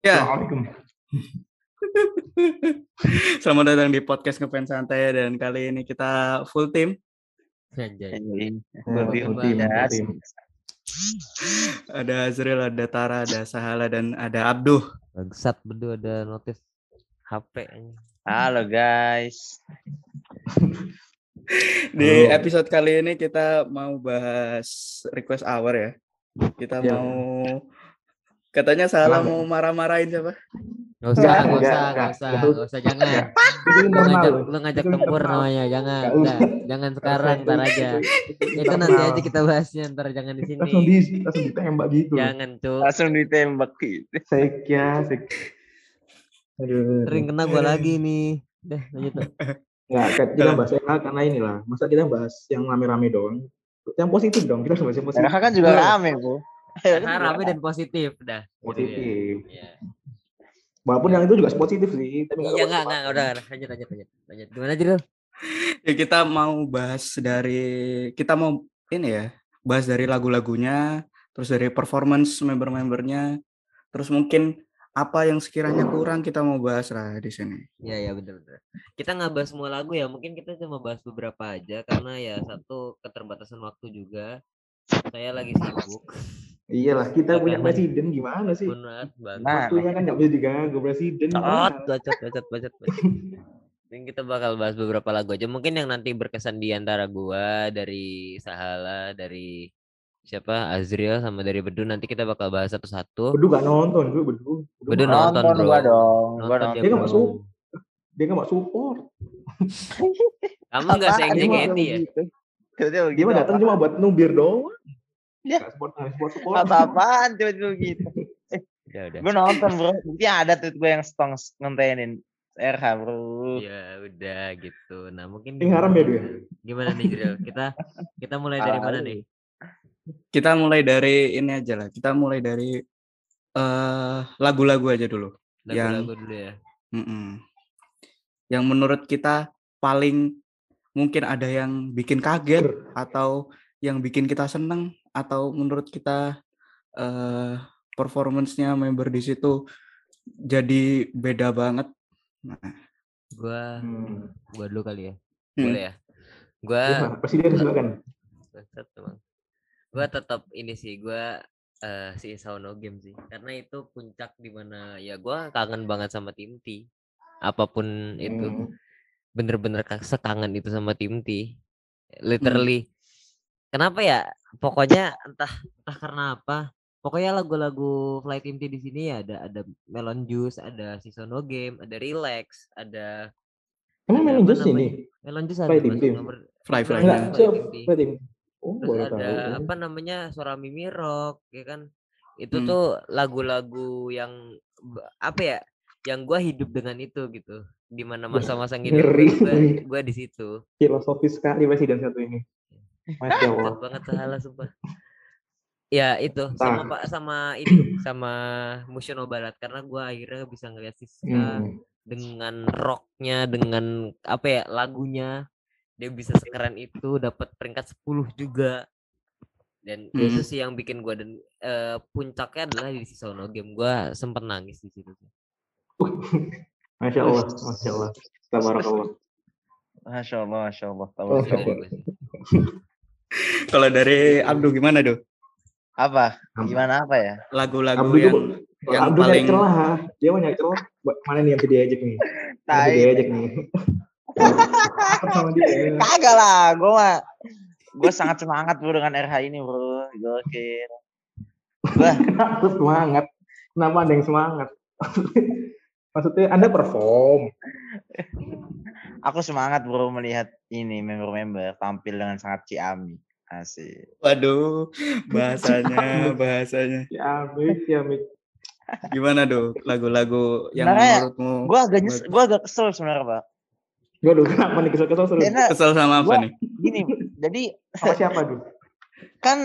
Ya, Assalamualaikum. selamat datang di podcast Ngefans Santai dan kali ini kita full team. Anjay. Ya, Full full team, team, ya. full team. Ada Azril, ada Tara, ada Sahala dan ada Abduh. Bangsat berdua ada notif HP. Halo guys. Di Halo. episode kali ini kita mau bahas request hour ya. Kita Ya. mau katanya Kenapa? mau marah-marahin siapa? Gak usah, Enggak, gak enggak, usah, enggak. gak usah, gak usah, jangan. Lu ngajak, lu ngajak tempur namanya, jangan, enggak, jangan sekarang, ntar aja. itu nanti aja kita bahasnya, ntar jangan di sini. langsung di langsung ditembak gitu. Jangan tuh, Langsung ditembak gitu. Sek. Aduh. sering kena gua lagi nih. Dah, lanjut tuh. Nggak, kan kita bahas RH karena inilah. Masa kita bahas yang rame-rame doang. Yang positif dong, kita harus bahas yang positif. RH kan juga Iya. rame, Bu. Nah, rame dan positif, dah. Positif. Iya, Walaupun yang itu juga positif sih, tapi nggak iya apa-apa. enggak, enggak, udah, lanjut, lanjut, lanjut, lanjut. Gimana Jiril? Ya kita mau bahas dari kita mau ini ya, bahas dari lagu-lagunya, terus dari performance member-membernya, terus mungkin apa yang sekiranya kurang kita mau bahas lah di sini. Iya, iya, bener, bener. Kita nggak bahas semua lagu ya, mungkin kita cuma bahas beberapa aja, karena ya satu keterbatasan waktu juga. Saya lagi sibuk. Iyalah, kita punya presiden gimana sih? Benar. Nah, Waktunya kan nggak bisa diganggu presiden. Cot, bacot, bacot, bacot, bacot. Mungkin kita bakal bahas beberapa lagu aja. Mungkin yang nanti berkesan di antara gua, dari Sahala, dari siapa Azriel sama dari Bedu nanti kita bakal bahas satu-satu. Bedu nggak nonton, Bedu. Bedu, Bedu nggak- nonton, nonton bro. gua dong. Gua Nonton nonton. dia, Dia nggak masuk. Dia nggak mau support. Kamu nggak sayang JKT ya? Dia mah datang cuma buat nubir doang. Ya. Nggak support, support. Apa-apaan tiba-tiba begitu. Ya udah. Gue nonton, Bro. Bukti ada tuh gue yang stong ngontenin RH, Bro. Ya udah gitu. Nah mungkin Ini haram ya, ya? Gimana nih Jiril? Kita kita mulai dari mana nih? Kita mulai dari ini aja lah. Kita mulai dari eh lagu-lagu aja dulu. Lagu-lagu dulu ya. Mm-mm. Yang menurut kita paling mungkin ada yang bikin kaget atau yang bikin kita seneng atau menurut kita eh performance-nya member di situ jadi beda banget. Nah, Gua Hmm. gua dulu kali ya. Hmm. Boleh ya? Gua Gimana? Presiden silakan. Gua tetap ini sih, gua eh si Sauno Game sih. Karena itu puncak di mana ya gua kangen banget sama tim T. Apa pun itu. Hmm. Bener-bener ka- sekangen itu sama tim T. Literally. Kenapa ya? Pokoknya entah entah karena apa. Pokoknya lagu-lagu Fly Team T di sini ya ada ada Melon Juice, ada si Sono Game, ada Relax, ada Emang apa Jus ini? Melon Juice ada Fly Team nomor Fly Fly. Enggak, Team. Oh, Terus boleh ada tahu. apa namanya suara Mimi Rock ya kan itu Hmm. tuh lagu-lagu yang apa ya yang gua hidup dengan itu gitu di mana masa-masa gua, ngeri. gua di situ Filosofis sekali presiden satu ini. Masya Allah. Banget salah sumpah ya itu sama Nah. pak sama ini sama Musiono Barat karena gua akhirnya bisa ngeliat Siska Hmm. dengan rocknya dengan apa ya lagunya dia bisa sekeren itu dapat peringkat 10 juga dan Hmm. itu sih yang bikin gua dan eh, puncaknya adalah di Sisono game gua sempet nangis di situ. Masya Allah, Masya Allah. Tabarakallah. Masya Allah, Masya Allah. Kalau dari Abdu gimana, Do? Apa? Gimana apa ya? Lagu-lagu Abdu yang yang Abdu paling celah. Dia mau nyari celah. Buat Mana nih yang bisa diajak nih? Bisa Tai. diajak nih. Dia. Kagak lah, gue mah gue sangat semangat bro dengan RH ini bro. Gokil. Wah, Kenapa semangat? Kenapa ada yang semangat? Maksudnya Anda perform. Aku semangat bro melihat ini member-member tampil dengan sangat ciami. Asik. Waduh, bahasanya, bahasanya. Ya, Mik, ya, Mik. Gimana, Do? Lagu-lagu yang Sebenarnya menurutmu Gue agak nyes, gue agak kesel sebenarnya pak. Gue dulu kenapa nih kesel-kesel seru? Karena kesel sama apa Gua- nih? gini, jadi Sama siapa dulu? kan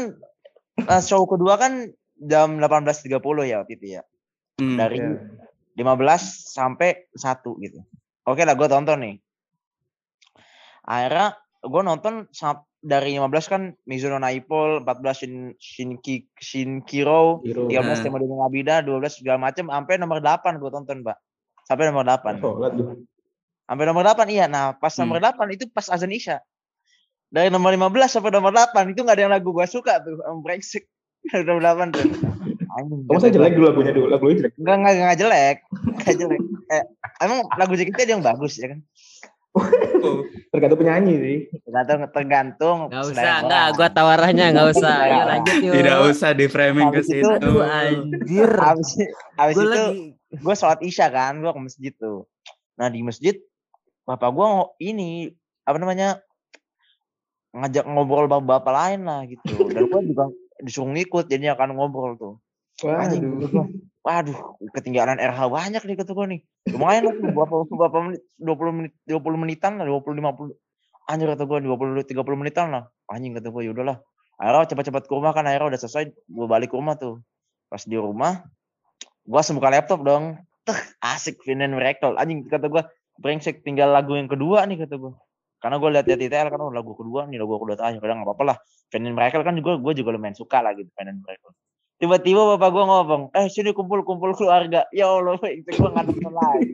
eh, show kedua kan jam 18.30 ya waktu itu ya. Hmm. Dari Ya. 15 sampai 1 gitu. Oke lah gue tonton nih. Akhirnya gue nonton dari 15 kan Mizuno Naipol, 14 Shin Shinki Shinkiro, Hero. 13 Nah. Temo dengan Abida, 12 segala macam sampai nomor 8 gue tonton, Pak. Sampai nomor 8. Sholat tuh. Sampai nomor 8 iya. Nah, pas Hmm. nomor 8 itu pas azan Isya. Dari nomor 15 sampai nomor 8 itu nggak ada yang lagu gua suka tuh. Om brengsek. nomor 8 tuh. Anjing. Kamu saya jelek dulu lagunya dulu. Lagunya jelek. Enggak, enggak, enggak jelek. Enggak jelek. Eh, emang lagu JKT ada yang bagus ya kan? Tergantung penyanyi sih. Tergantung tergantung. Nggak usah, enggak, orang. gua tawarnya nggak usah. Ayo orang. lanjut yuk. tidak usah di framing ke Habis situ. itu, Aduh anjir. Habis, habis Gue itu lagi gue sholat isya kan, gue ke masjid tuh. Nah di masjid, bapak gue ini apa namanya ngajak ngobrol bapak-bapak lain lah gitu. Dan gue juga disuruh ngikut, jadinya akan ngobrol tuh. Waduh. Waduh, ketinggalan RH banyak nih kata gue nih. Lumayan lah berapa berapa menit, 20 menit, 20 menitan lah, 20 50. Anjir kata gue 20 30 menitan lah. Anjing kata gue, yaudahlah. Akhirnya cepat-cepat ke rumah kan, akhirnya udah selesai, gue balik ke rumah tuh. Pas di rumah, gue buka laptop dong. Tuh, asik Finn and Miracle. Anjing kata gue, brengsek tinggal lagu yang kedua nih kata gue. Karena gue lihat di ITL kan oh, lagu kedua nih, lagu kedua terakhir. Kadang nggak apa-apa lah. Finn and Miracle kan juga gue juga lumayan suka lah gitu Finn and Miracle. Tiba-tiba bapak gue ngomong, eh sini kumpul-kumpul keluarga. Ya Allah, itu gue nggak nonton lagi.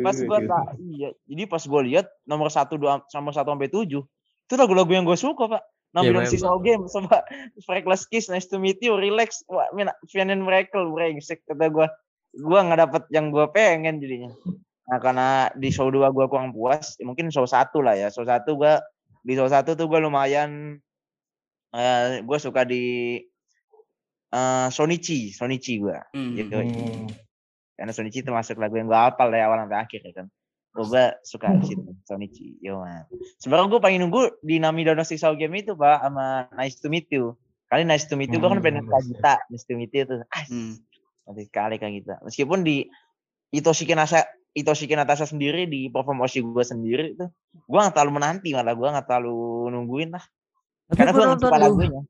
Pas gue tak, iya. Jadi pas gue lihat nomor satu dua nomor satu sampai tujuh itu lagu-lagu yang gue suka pak. Nabi yeah, memang. Sisa Game sama Freckles Kiss, Nice to Meet You, Relax, Wah, Min- Fian and Miracle, brengsek kata gue. Gue nggak dapet yang gue pengen jadinya. Nah karena di show 2 gue kurang puas, ya mungkin show satu lah ya. Show satu gue di show satu tuh gue lumayan, eh gue suka di eh Sonichi, Sonichi gue. Hmm. Gitu. Karena Sonichi itu masuk lagu yang gue hafal dari awal sampai akhir ya kan. Gue suka di situ Sonichi. Yo man. Sebenarnya gue pengen nunggu di Nami Donostic Soul Game itu pak sama Nice to Meet You. Kali Nice to Meet You gue kan Hmm. pengen Kagita. Nice to Meet You tuh. Ah, Hmm. nanti sekali Kagita. Meskipun di Itoshiki Nasa Itoshiki Natasha sendiri di perform Oshi gue sendiri itu gue gak terlalu menanti malah gue gak terlalu nungguin lah Tapi karena gue nonton tuh. lagunya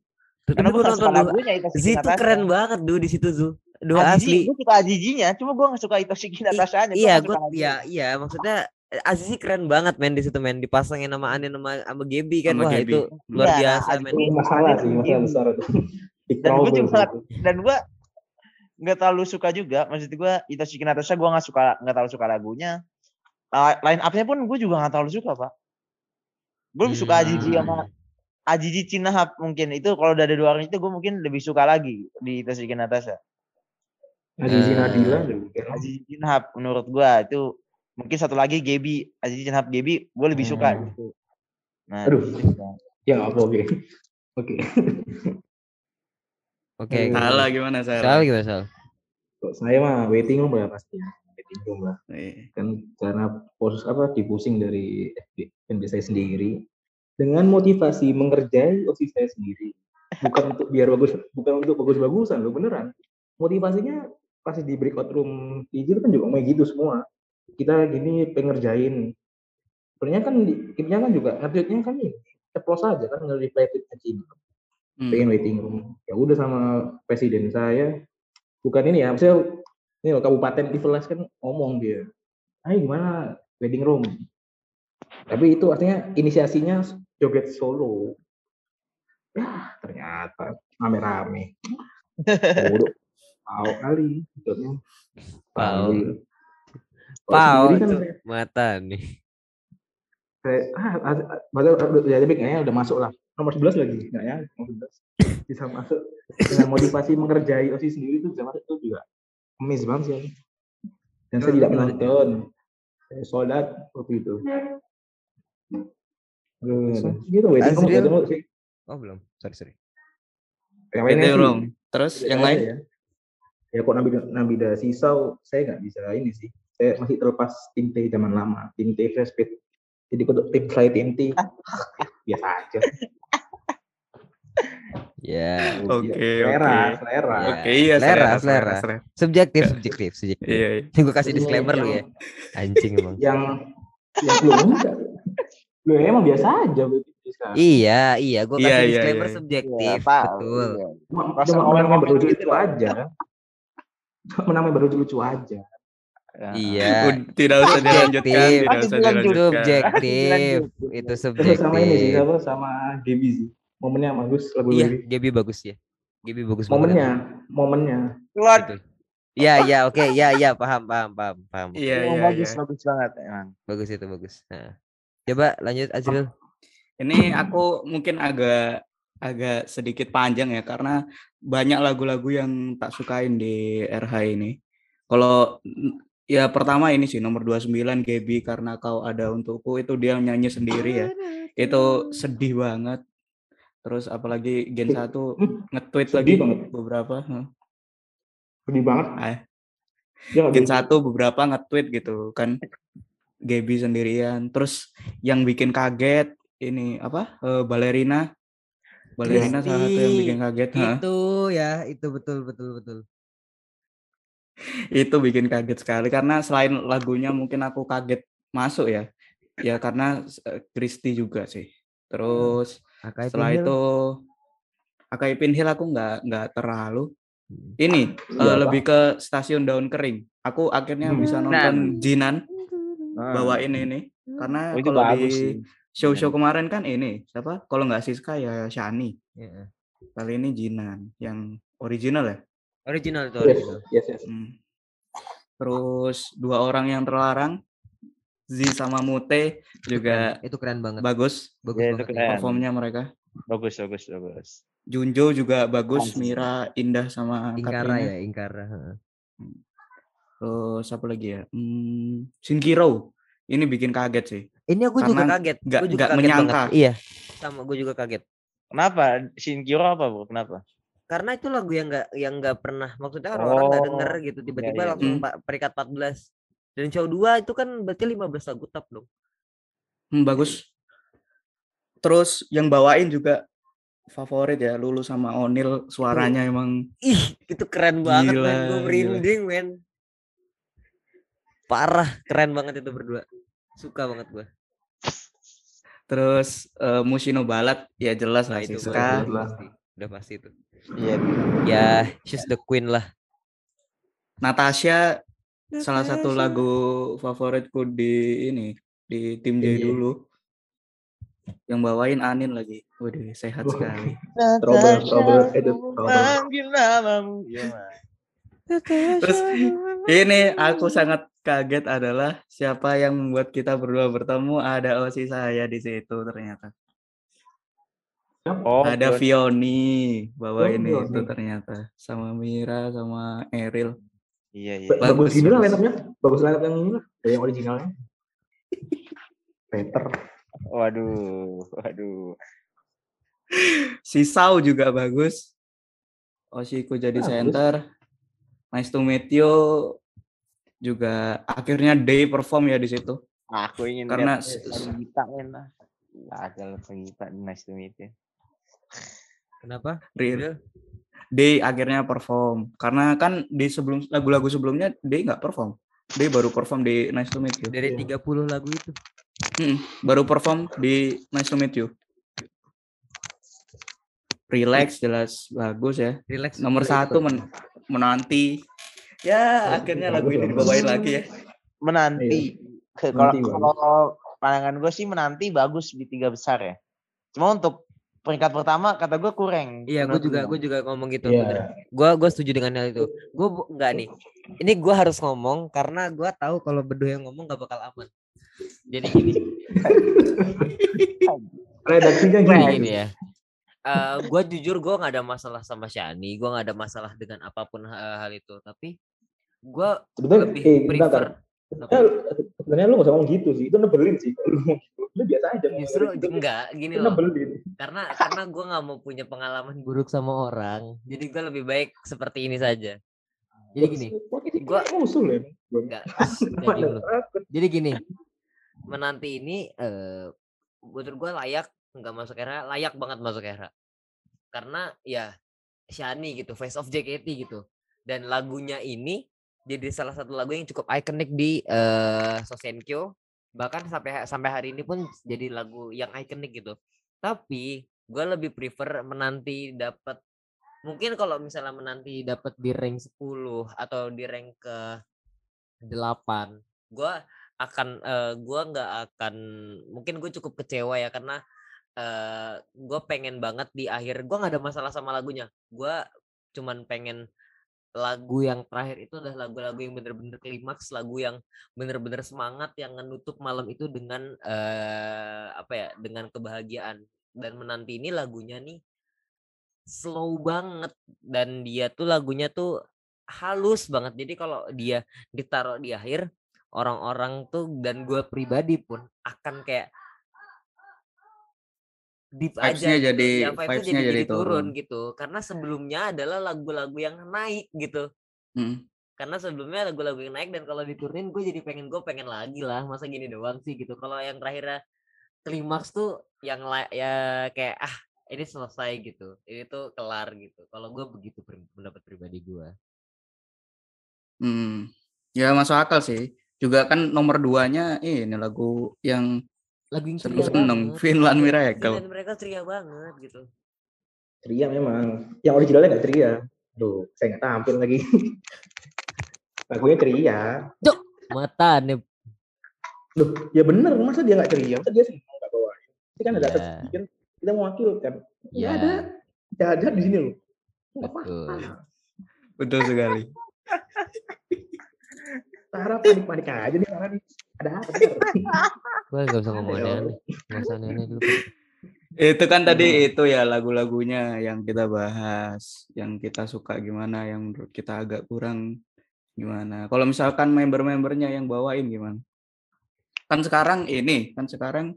karena gue nonton lagunya Itoshiki Zi itu keren banget tuh di situ tuh. Dua asli. gue suka Azizinya cuma gue gak suka Itoshiki Natasha aja Iya, gue iya iya maksudnya eh, Azizi keren banget men di situ men dipasangin sama Anin sama sama Gebi kan Sama wah Gaby. itu luar Iya, biasa men. Masalah sih, masalah besar itu. Dan gue juga dan gue nggak terlalu suka juga maksud gue Itoshiki Natasha gue nggak suka nggak terlalu suka lagunya uh, line up-nya pun gue juga nggak terlalu suka pak gue lebih suka Hmm. Azizi sama Azizi Cinahap mungkin itu kalau dari dua orang itu gue mungkin lebih suka lagi di Itoshiki Natasha Azizi Eh. Nadila juga. Azizi Cinahap menurut gue itu mungkin satu lagi Gebi Azizi Cinahap Gebi gue lebih suka Hmm. gitu nah Aduh. Ya apa oke. Oke. Oke. Hmm. Salah gimana Sal Sal? gimana Sal? Kok Saya mah waiting room lah pasti. ya. Waiting room lah. Iya. Kan karena proses apa dipusing dari FB, FB saya sendiri dengan motivasi mengerjai OSIS saya sendiri. Bukan untuk biar bagus, bukan untuk bagus-bagusan loh beneran. Motivasinya pasti di breakout room hijau kan juga mau gitu semua. Kita gini pengerjain. Sebenarnya kan di- kimnya kan juga ngerjainnya kan ini ceplos aja kan nge-reply tweet aja ini. Hmm. pengen waiting room ya udah sama presiden saya bukan ini ya maksudnya ini loh kabupaten Ivelas kan ngomong dia ayo gimana wedding room tapi itu artinya inisiasinya joget solo. Ya ternyata rame-rame. Bodoh. Tahu kali maksudnya. Pau. Pau. kan itu saya- mata nih. saya ah, ah, ah, padahal ya tapi kayaknya udah masuk lah. Nomor 11 lagi nggak ya? Nomor 11 bisa masuk. Dengan motivasi mengerjai osis sendiri itu bisa masuk itu juga emis banget sih. Dan saya tidak menonton. Saya sholat waktu itu Aduh, gitu wedding Azril? ketemu sih Oh belum. Sorry sorry. yang lainnya room. Terus yang ada lain? ya ya kok Nabi Nabida Sisau saya nggak bisa ini sih saya masih terlepas tim T zaman lama tim T Fresh Speed jadi untuk tim fly tim T biasa aja Ya. Oke, selera oke. selera Ya. Oke, iya Selera, selera. Subjektif, subjektif, subjektif. Iya, iya. Gue kasih disclaimer lu ya. Anjing emang. yang yang lu enggak lu emang biasa aja begitu sekarang. Iya, iya, gue Iya, kasih iya, disclaimer iya. subjektif, Iya, betul. Iya. cuma Rasa cuma komen-komen namanya baru gitu lucu aja cuma namanya baru lucu aja Ya. Iya. Tidak usah dilanjutkan, Subjektif. tidak usah dilanjutkan. Subjektif. Itu subjektif. sama ini sih apa sama Gaby sih momennya bagus lagu Iya, Gaby bagus ya. Gaby bagus momennya momennya Keluar. Iya, iya, oke, iya, iya, paham, paham, paham, paham. Iya, Oh, iya, bagus, iya. bagus banget emang. Bagus itu bagus. Nah. Coba lanjut Azril. Ini aku mungkin agak agak sedikit panjang ya karena banyak lagu-lagu yang tak sukain di RH ini. Kalau ya pertama ini sih nomor 29 Gaby karena kau ada untukku itu dia nyanyi sendiri ya. Itu sedih banget. Terus apalagi Gen 1 nge-tweet lagi Sedih banget. beberapa. sedih banget Ah, nggak Gen bisa 1 beberapa nge-tweet gitu kan. Gaby sendirian. Terus yang bikin kaget ini apa? eh, Balerina. Balerina salah satu yang bikin kaget. ha. Itu ya, itu betul betul betul. Itu bikin kaget sekali karena selain lagunya mungkin aku kaget masuk ya. Ya karena eh, Christy juga sih. Terus Akai setelah Pinhil. itu Akai Pinhil aku nggak nggak terlalu. Hmm. Ini eh, Iya, lebih ke stasiun daun kering. Aku akhirnya Hmm. bisa Nah. nonton Jinan Hmm. bawain ini karena Oh, itu kalau bagus di sih. show-show kemarin kan ini siapa? Kalau nggak Siska ya Shani. Iya. Kali ini Jinan yang original ya. Original itu yes original. yes yes Hmm. Terus dua orang yang terlarang Z sama Mute juga Itu keren banget. bagus Bagus Ya, itu banget. keren. performnya mereka. Bagus, bagus, bagus. Junjo juga bagus, Bagus. Mira indah sama Ingkara Katrina. ya, Ingkara. Terus apa lagi ya? Hmm, Shinkiro. Ini bikin kaget sih. Ini aku juga Karena kaget. nggak- Gua juga nggak kaget menyangka. banget. Iya. Sama gue juga kaget. Kenapa? Shinkiro apa, Bro? Kenapa? Karena itu lagu yang nggak yang nggak pernah maksudnya orang-orang nggak Oh, denger gitu tiba-tiba iya. langsung Hmm. peringkat 14. Dan show 2 itu kan berarti 15 lagu top dong. Hmm, bagus. Terus yang bawain juga favorit ya, Lulu sama Onil suaranya emang Ih, itu keren banget men. Gila, Gue gila. merinding men. Parah, keren banget itu berdua. Suka banget gue. terus eh, Mushino Balat ya jelas lah itu Siska. udah pasti. Udah pasti itu. Iya. Ya, she's the queen lah. Natasha salah satu lagu favoritku di ini di tim J Iya. dulu. Yang bawain Anin lagi. Waduh, sehat sekali. trouble trouble edit trouble Panggil namamu. Mas. Terus ini aku sangat kaget adalah siapa yang membuat kita berdua bertemu ada Osi saya di situ ternyata. Oh, ada Vioni bawain Oh, itu Vioni. ternyata sama Mira sama Eril. Iya, iya. Ba- Bagus, bagus ini lah bagus. line-up-nya bagus line-up yang ini lah yang originalnya Peter Waduh, waduh. Si Sau juga bagus. Oshiku jadi Bagus. center. Nice to meet you juga akhirnya Day perform ya di situ. Aku ingin Karena Gita lah. Nggak ada Gita nice to meet you. Kenapa? Real. Udah. Day akhirnya perform karena kan di sebelum lagu-lagu sebelumnya Day nggak perform. Day baru perform di Nice to Meet You. Dari Iya. 30 lagu itu. Mm, baru perform di Nice to Meet You. Relax jelas bagus ya. Relax. Nomor satu men- menanti. Ya akhirnya lagu ini dibawain lagi ya. Menanti. Kalau Menanti bagus. kalau pandangan gue sih menanti bagus di tiga besar ya. Cuma untuk peringkat pertama kata gue kurang. Iya, gue juga gua. gue juga ngomong gitu. Iya. Gue gue setuju dengan hal itu. Gue enggak nih. Ini gue harus ngomong karena gue tahu kalau berdua yang ngomong gak bakal aman. Jadi gini, redaksinya gini gini ya. Eh gue jujur gue nggak ada masalah sama Shani, gue nggak ada masalah dengan apa pun ha- hal itu. Tapi gue lebih eh prefer. Eh, sebenarnya lu gak usah ngomong gitu sih itu nebelin sih lu biasa aja Justru gitu. enggak gini loh. nebelin Karena karena gue nggak mau punya pengalaman buruk sama orang. Jadi gue lebih baik seperti ini saja. Jadi gini, gua- musuh ya enggak. Jadi gini, menanti ini eh menurut gue layak nggak masuk era, layak banget masuk era. Karena ya Shani gitu, Face of JKT gitu. Dan lagunya ini jadi salah satu lagu yang cukup ikonik di eh Sosenkyo. Bahkan sampai sampai hari ini pun jadi lagu yang ikonik gitu. Tapi gue lebih prefer menanti dapat mungkin kalau misalnya menanti dapat di rank 10 atau di rank ke delapan gua akan eh, gua nggak akan mungkin gue cukup kecewa ya karena gue pengen banget di akhir gua nggak ada masalah sama lagunya. Gua cuman pengen lagu yang terakhir itu adalah lagu-lagu yang bener-bener klimaks lagu yang bener-bener semangat yang menutup malam itu dengan eh apa ya dengan kebahagiaan. Dan menanti ini lagunya nih slow banget. Dan dia tuh lagunya tuh halus banget. Jadi kalau dia ditaruh di akhir orang-orang tuh dan gue pribadi pun akan kayak deep aja Vibes-nya gitu. jadi- ya, vibes-nya jadi, jadi jadi turun turun. gitu karena sebelumnya adalah lagu-lagu yang naik gitu Mm. karena sebelumnya lagu-lagu yang naik dan kalau diturunin gue jadi pengen gue pengen lagi lah masa gini doang sih gitu kalau yang terakhirnya klimaks tuh yang ya kayak ah ini selesai gitu ini tuh kelar gitu kalau gue begitu pendapat pribadi gue Hmm. Ya masuk akal sih. Juga kan nomor duanya ini lagu yang lagu yang seneng-seneng banget Finland Iya, Miracle. dan mereka ceria banget gitu Ceria memang. Yang originalnya nggak ceria. Duh, saya nggak tampil lagi. Lagunya ceria. mata nih Loh, ya bener. Masa dia nggak ceria? Masa dia senang nggak bawa? Ini kan ada atas pikir kita mewakilkan. Ya ya ada. Jahat di sini loh. Betul. Betul sekali. Tara panik-panik aja nih Tara nih. Ada apa? Gue gak bisa ngomong Ada aneh-aneh gak usah aneh-aneh dulu Itu kan tadi itu ya lagu-lagunya yang kita bahas, yang kita suka gimana, yang menurut kita agak kurang gimana. Kalau misalkan member-membernya yang bawain gimana? Kan sekarang ini, kan sekarang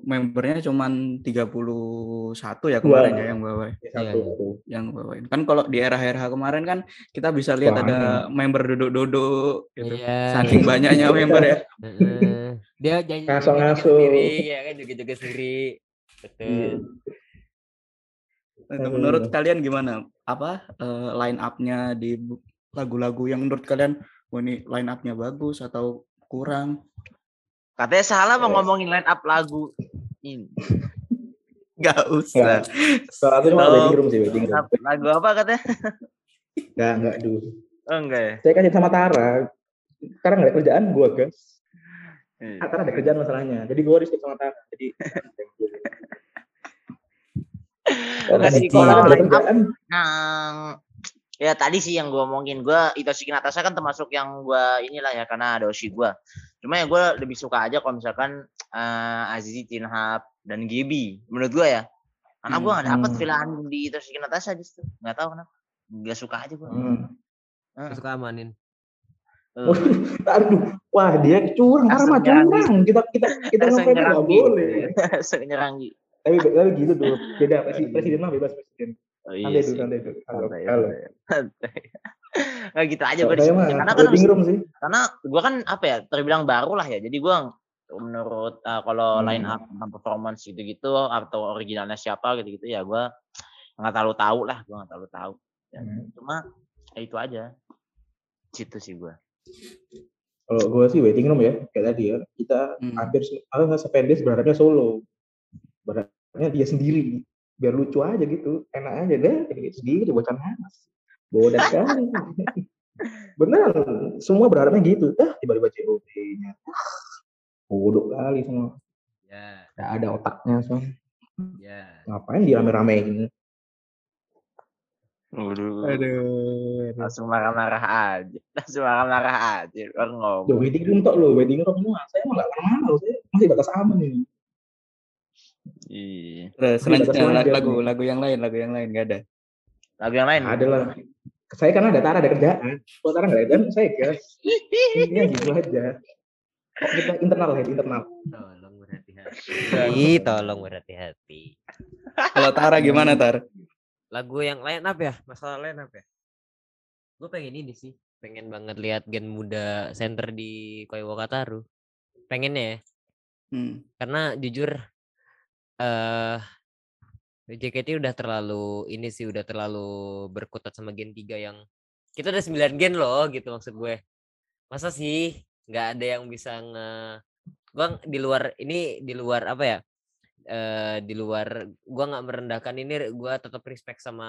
membernya cuman 31 ya kemarin Dua. ya yang bawain. Ya, Iya, satu. iya. yang bawain. Kan kalau di era RH kemarin kan kita bisa lihat Wah, ada member duduk-duduk gitu. Iya. Saking banyaknya member ya. Heeh. dia janji Ngaso-ngaso. sendiri ya kan juga-juga sendiri betul Iya. Nah, menurut kalian gimana? Apa eh, line up-nya di lagu-lagu yang menurut kalian wah ini line up-nya bagus atau kurang? Katanya salah mau ngomongin line up lagu ini. Gak usah. Kalau aku cuma wedding room sih, wedding room. Lagu, apa katanya? Enggak, enggak dulu. Oh enggak ya? Saya kasih sama Tara. Tara nggak ada kerjaan gua, guys. Iya. Ah, Tara ada kerjaan masalahnya. Jadi gua harus sama Tara. Jadi Kasih kalau line up, kerjaan, Nah, ya tadi sih yang gue omongin gue Itoshi Natasha kan termasuk yang gue inilah ya karena ada Oshi gue. Cuma ya gue lebih suka aja kalau misalkan eh Azizi, Tinhap dan Gibi menurut gue ya. Karena gue gak dapet Hmm. pilihan di Itoshi Natasha justru. Gak tahu kenapa. Gak suka aja gue. hmm. Gak suka amanin Aduh, wah dia curang, Tara mah curang. Kita kita kita nggak boleh. Nyerang Gi. Tapi tapi gitu tuh. Beda presiden, presiden mah bebas presiden. Oh, Santai iya tuh, sih. santai tuh. Halo, Santai, halo. santai. Nah, gitu aja gue Karena kan room sih. karena gue kan apa ya terbilang baru lah ya jadi gue menurut uh, kalau Hmm. line up tentang performance gitu-gitu atau originalnya siapa gitu-gitu ya gue nggak terlalu tahu lah gue nggak terlalu tahu ya, Hmm. cuma ya itu aja situ sih gue Kalau gue sih waiting room ya, kayak tadi ya. Kita Hmm. hampir nggak sependek berharapnya solo. Berharapnya dia sendiri. Biar lucu aja gitu. Enak aja deh. Kayak sendiri bocah nanas. Bodoh sekali. Beneran. Semua berharapnya gitu. Dah tiba-tiba COD-nya. Bodoh kali semua. ya Gak ada otaknya soalnya. ya Ngapain dirame-ramein. Waduh, Aduh. langsung marah-marah aja langsung marah-marah aja orang Yo, ngomong wedding room tok loh. Wedding room semua. Saya mah gak ke mana-mana. Saya masih batas aman ini. Iya Terus selanjutnya lagu nih. lagu yang lain, lagu yang lain gak ada. lagu yang lain Ada lah. Saya karena ada Tara ada kerjaan. Kalau Tara nggak ada saya gas. Ini gitu aja. Kita internal ya, internal. tolong berhati-hati tolong berhati-hati Kalau Tara gimana Tar? lagu yang lain apa ya masalah lain apa ya gue pengen ini sih pengen banget lihat gen muda center di Koi Wakataru pengennya ya Hmm. karena jujur eh JKT udah terlalu ini sih udah terlalu berkutat sama gen 3 yang kita udah 9 gen loh gitu maksud gue. Masa sih nggak ada yang bisa nge gua di luar ini di luar apa ya eh di luar gua nggak merendahkan ini gua tetap respect sama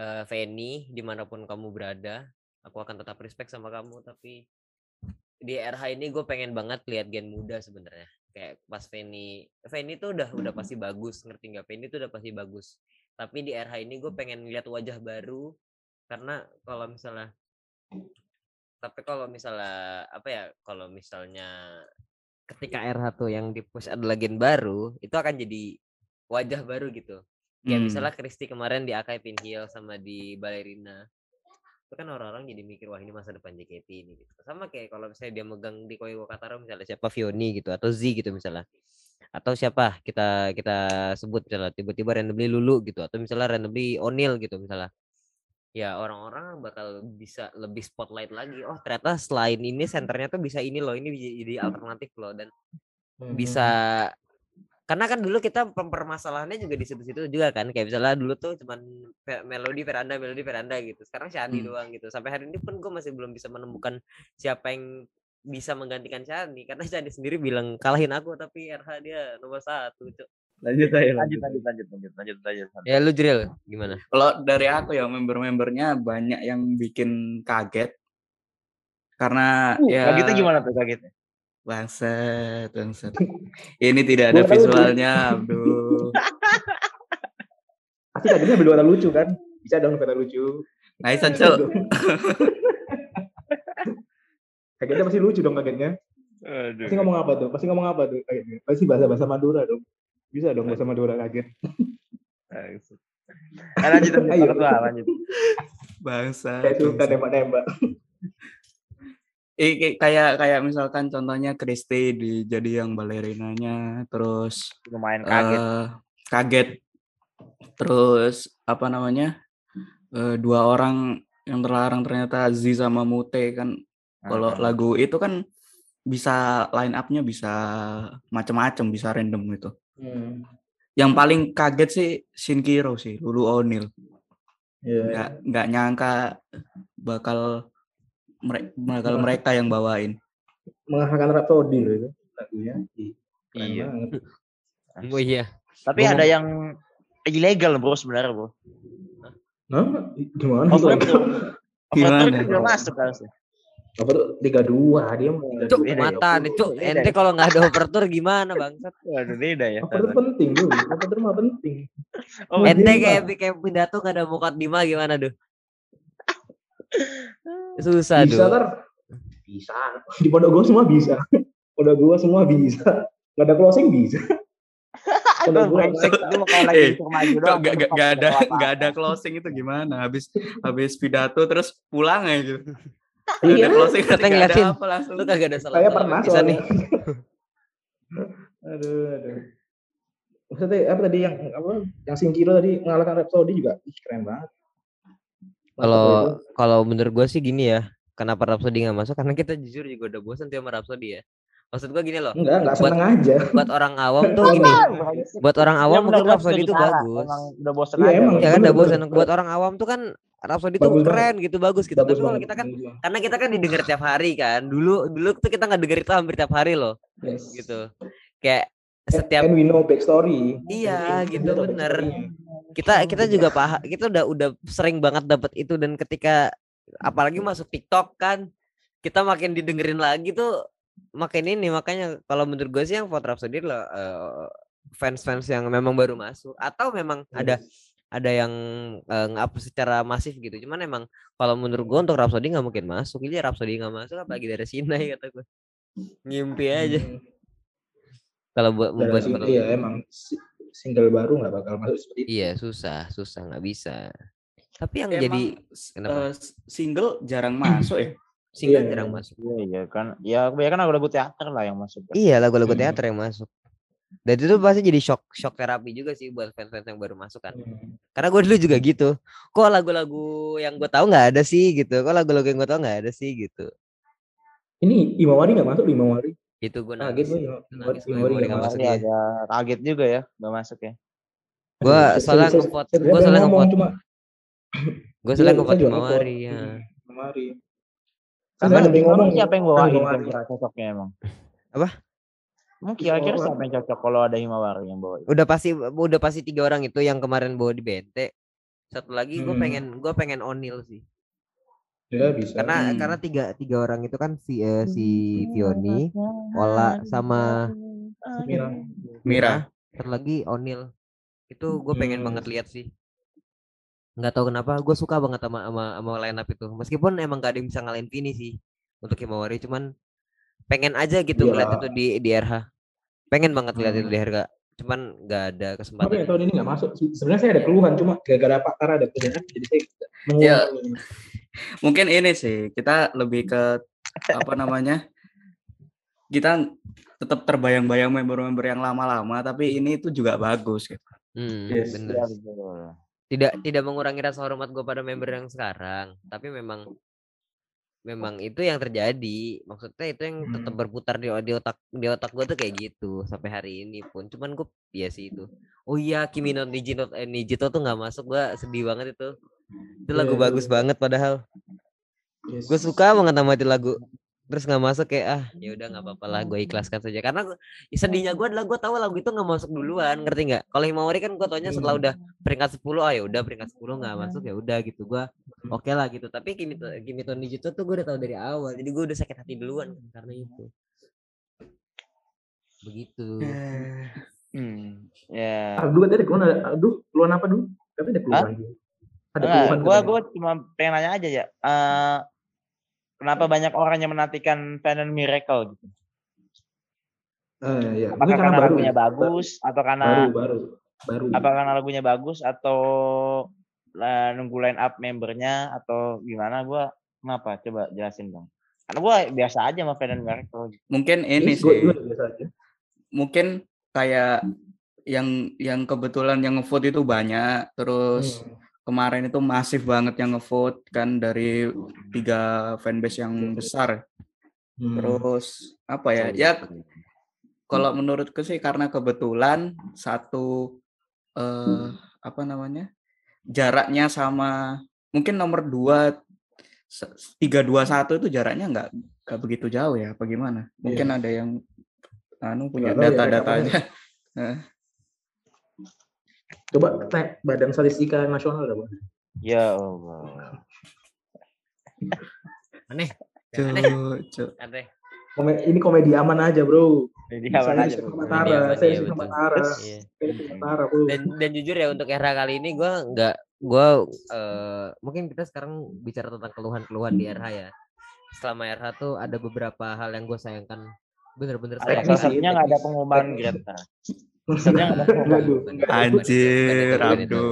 eh Feni di mana pun kamu berada. Aku akan tetap respect sama kamu tapi di RH ini gue pengen banget lihat gen muda sebenarnya kayak pas Feni Feni tuh udah udah pasti bagus ngerti nggak? Feni tuh udah pasti bagus. Tapi di RH ini gue pengen lihat wajah baru karena kalau misalnya tapi kalau misalnya apa ya kalau misalnya ketika RH tuh yang di push adalah gen baru itu akan jadi wajah baru gitu. Kayak Hmm. misalnya Kristi kemarin di Akai Pinhill sama di Ballerina itu kan orang-orang jadi mikir wah ini masa depan JKT ini gitu. Sama kayak kalau misalnya dia megang di Koi Wakataro misalnya siapa Vioni gitu atau Z gitu misalnya. Atau siapa kita kita sebut misalnya tiba-tiba randomly Lulu gitu atau misalnya randomly O'Neal gitu misalnya. Ya orang-orang bakal bisa lebih spotlight lagi oh ternyata selain ini senternya tuh bisa ini loh ini jadi alternatif loh dan bisa karena kan dulu kita permasalahannya juga di situ-situ juga kan kayak misalnya dulu tuh cuman melodi veranda melodi veranda gitu sekarang Shani Hmm. doang gitu sampai hari ini pun gue masih belum bisa menemukan siapa yang bisa menggantikan Shani karena Shani sendiri bilang kalahin aku tapi RH dia nomor satu Cuk. lanjut aja Lanjut, lanjut, lanjut, lanjut, lanjut, lanjut. lanjut. ya lu Jril gimana Kalau dari aku ya member-membernya banyak yang bikin kaget karena Uh, ya kagetnya gimana tuh kagetnya? Bangsat bangsat ini tidak ada visualnya Abdul Pasti kagetnya berdua kata lucu kan? Bisa dong kata lucu. nice aja kagetnya pasti lucu dong kagetnya. Aduh. Pasti ngomong apa tuh? Pasti ngomong apa tuh? Kagetnya. Pasti bahasa bahasa Madura dong. Bisa dong bahasa Madura kaget. Eh, lanjut, lanjut, lanjut. bangsat Kayak suka nembak-nembak. Eh, kayak- kayak misalkan contohnya Kristi di jadi yang balerinanya terus Lumayan kaget. eh, kaget terus apa namanya eh, dua orang yang terlarang ternyata Z sama Mute kan kalau Heeh. lagu itu kan bisa line up-nya bisa macam-macam bisa random gitu yang paling kaget sih Shinkiro sih Lulu O'Neal Iya. nggak nggak nyangka bakal mere- bakal Wah. mereka yang bawain Mengalahkan Rhapsody loh itu lagunya. Iya. banget. oh iya Tapi Ngomong- ada yang ilegal bro sebenarnya bro. Hah? Gimana? Operator. Gimana? Operator itu masuk harusnya. Apa tuh? Liga 2 dia mau Liga Cuk, 2. beda ya, mata nih, Cuk. beda Ente ya. kalau nggak ada operator gimana, Bangsat? Waduh beda ya. Operator penting dulu. Operator mah penting. Oh, Iya, Ente kayak kayak pidato nggak ada mukat Dima gimana, Duh? Susah, bisa Duh. ter bisa. Di pondok gua semua bisa. Pondok gua semua bisa. Nggak ada closing bisa. Pondok gua brengsek. itu mau kayak lagi disuruh maju Kok doang. gak, gak, mentok, gak ada ada closing itu gimana? Habis habis pidato terus pulang aja. Gitu Nggak Iya. ada closing Kata ada ngeliatin. apa langsung. Lu kagak ada salah. saya pernah bisa nih. aduh aduh. Maksudnya apa tadi yang apa yang Singkiro tadi mengalahkan Rhapsody juga. Ih keren banget Kalau kalau menurut gue sih gini ya. Kenapa Rhapsody nggak masuk? Karena kita jujur juga udah bosan tuh sama Rhapsody ya. Maksud gue gini loh. enggak enggak buat- seneng aja Buat orang awam tuh gini. Buat orang awam Ya, mungkin Rhapsody itu bagus. Emang udah bosan Iya, aja. emang. Ya kan udah bosan. Buat orang awam tuh kan Rhapsody tuh keren gitu, bagus gitu. bagus Tapi kalau kita kan bagus karena kita kan didengar tiap hari kan. Dulu dulu tuh kita nggak denger itu hampir tiap hari loh, yes. gitu. Kayak And- setiap and we know backstory Iya, gitu, bener. Kita kita juga paham kita udah udah sering banget dapat itu dan ketika apalagi masuk TikTok kan kita makin didengerin lagi tuh makin ini makanya kalau menurut gue sih yang Rhapsody adalah eh, fans-fans yang memang baru masuk atau memang ada ada yang nge-up secara masif gitu. Cuman emang kalau menurut gue untuk Rhapsody nggak mungkin masuk. Ini Rhapsody nggak masuk apalagi dari Sinai kata gue ngimpi aja. Hmm. kalau buat membuat kalau- iya emang single baru nggak bakal masuk seperti itu iya susah susah nggak bisa tapi yang Emang jadi kenapa? eh, single jarang masuk ya single Iya, jarang iya. masuk Iya, iya kan. Ya kebanyakan lagu-lagu teater lah yang masuk. kan. Iya lagu-lagu Hmm. teater yang masuk. Dan itu pasti jadi shock shock terapi juga sih buat fans-fans yang baru masuk kan. Hmm. Karena gue dulu juga gitu. Kok lagu-lagu yang gue tahu nggak ada sih gitu. Kok lagu-lagu yang gue tahu nggak ada sih gitu. ini Imawari nggak masuk Imawari Itu gue kaget nangis. gue sih. Imawari Nangis gue nggak masuk agak kaget juga ya nggak masuk ya. Soalnya gua saya soalnya ngomong ngevote. cuma Gue Iya, soalnya juga Mawari ya. Imawari Karena ada yang emang ngomong siapa yang bawain cocoknya emang? Apa? Emang kira-kira siapa yang cocok kalau ada Himawari yang bawain? Udah pasti udah pasti tiga orang itu yang kemarin bawa di Bente. Satu lagi gue Hmm. pengen gue pengen Onil sih. Ya bisa. Karena Hmm. karena tiga tiga orang itu kan si eh, si Vioni, Ola sama Mira. Mira. satu lagi Onil. Itu gue pengen Hmm. banget lihat sih. Nggak tahu kenapa, gue suka banget sama sama sama line up itu. Meskipun emang gak ada yang bisa ngalahin Vini sih untuk Himawari, cuman pengen aja gitu Iya. ngeliat itu di di RH. Pengen banget lihat itu Hmm. di RH. Cuman nggak ada Tapi kesempatan. yang tahun ini nggak masuk. Se- Sebenarnya saya ada keluhan, cuma gara-gara Pak Tara ada kerjaan, jadi saya. Ya. Mungkin ini sih kita lebih ke apa namanya? Kita tetap terbayang-bayang member-member yang lama-lama, tapi ini itu juga bagus. Gitu. Hmm, Yes. bener. Betul. Tidak tidak mengurangi rasa hormat gue pada member yang sekarang, tapi memang memang itu yang terjadi. Maksudnya itu yang tetap Hmm. berputar di, di otak di otak gue tuh kayak gitu sampai hari ini pun. Cuman gue ya sih itu. Oh iya Kimi no Nijito, eh, Nijito tuh nggak masuk gue sedih banget itu. Itu Iya, lagu itu- bagus banget padahal. Yes. Gue suka banget sama itu lagu. Terus nggak masuk kayak ah ya udah nggak apa-apa lah gue ikhlaskan saja karena gua- sedihnya gue adalah gue tahu lagu itu nggak masuk duluan ngerti nggak kalau Himawari kan gue taunya setelah Hmm. udah peringkat 10 ah ya udah peringkat 10 nggak masuk ya udah gitu gue oke lah gitu tapi Kimi to Kimi to Nijito tuh gue udah tahu dari awal jadi gue udah sakit hati duluan kan karena itu begitu Hmm. Ya. Aduh, tadi keluhan ada, aduh, keluhan apa dulu? Tapi ada keluhan. lagi. Ada gua katanya. gua cuma pengen nanya aja ya. eh, kenapa banyak orang yang menantikan Fan Miracle gitu? Eh, ya. Apakah Mungkin karena baru lagunya ya. bagus atau karena Baru, baru, baru. apa karena lagunya bagus atau eh, nunggu line up membernya atau gimana gua kenapa coba jelasin dong karena gua biasa aja sama Fan Miracle gitu. Mungkin ini sih. gua biasa aja. Mungkin kayak yang yang kebetulan yang ngevote itu banyak terus Hmm. Kemarin itu masif banget yang ngevote kan dari tiga fanbase yang besar. Hmm. terus apa ya ya kalau menurutku sih karena kebetulan satu eh apa namanya jaraknya sama mungkin nomor dua tiga dua satu itu jaraknya nggak nggak begitu jauh ya apa gimana? Mungkin Iya. ada yang anu punya Nggak tahu ya, data-datanya Coba tanya Badan Statistika Nasional Bang. ya Allah aneh Cuk, aneh cuk. aneh Kome- ini komedi aman aja, Bro. Saya apa aja suka bro? sama Komedi Tara, aman, saya iya. Iya. Saya suka sama Tara, Bro. dan dan jujur ya untuk era kali ini gue nggak gue eh, mungkin kita sekarang bicara tentang keluhan-keluhan di RH ya selama RH tuh ada beberapa hal yang gue sayangkan bener-bener Teknis salah satunya nggak ada pengumuman Teknis. Anjir, Abdul. itu.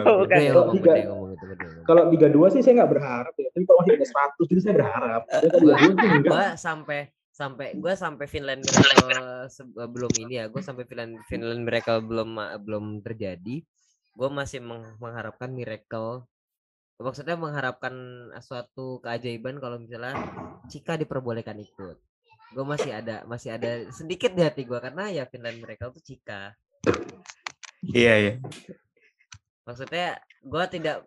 Oh, bukan. Gede yang ngomong, Tiga. gede yang ngomong itu, gede yang ngomong. Kalau Liga 2 sih saya nggak berharap ya. Tapi kalau masih ada 100 jadi saya berharap. Tapi kalau Liga 2 sih enggak. Gua sampai sampai gue sampai Finland Miracle sebelum ini ya gue sampai Finland Finland Miracle belum belum terjadi gue masih meng- mengharapkan miracle maksudnya mengharapkan suatu keajaiban kalau misalnya Cika diperbolehkan ikut gue masih ada masih ada sedikit di hati gue karena ya Finland Miracle tuh Cika. Iya, iya. maksudnya gue tidak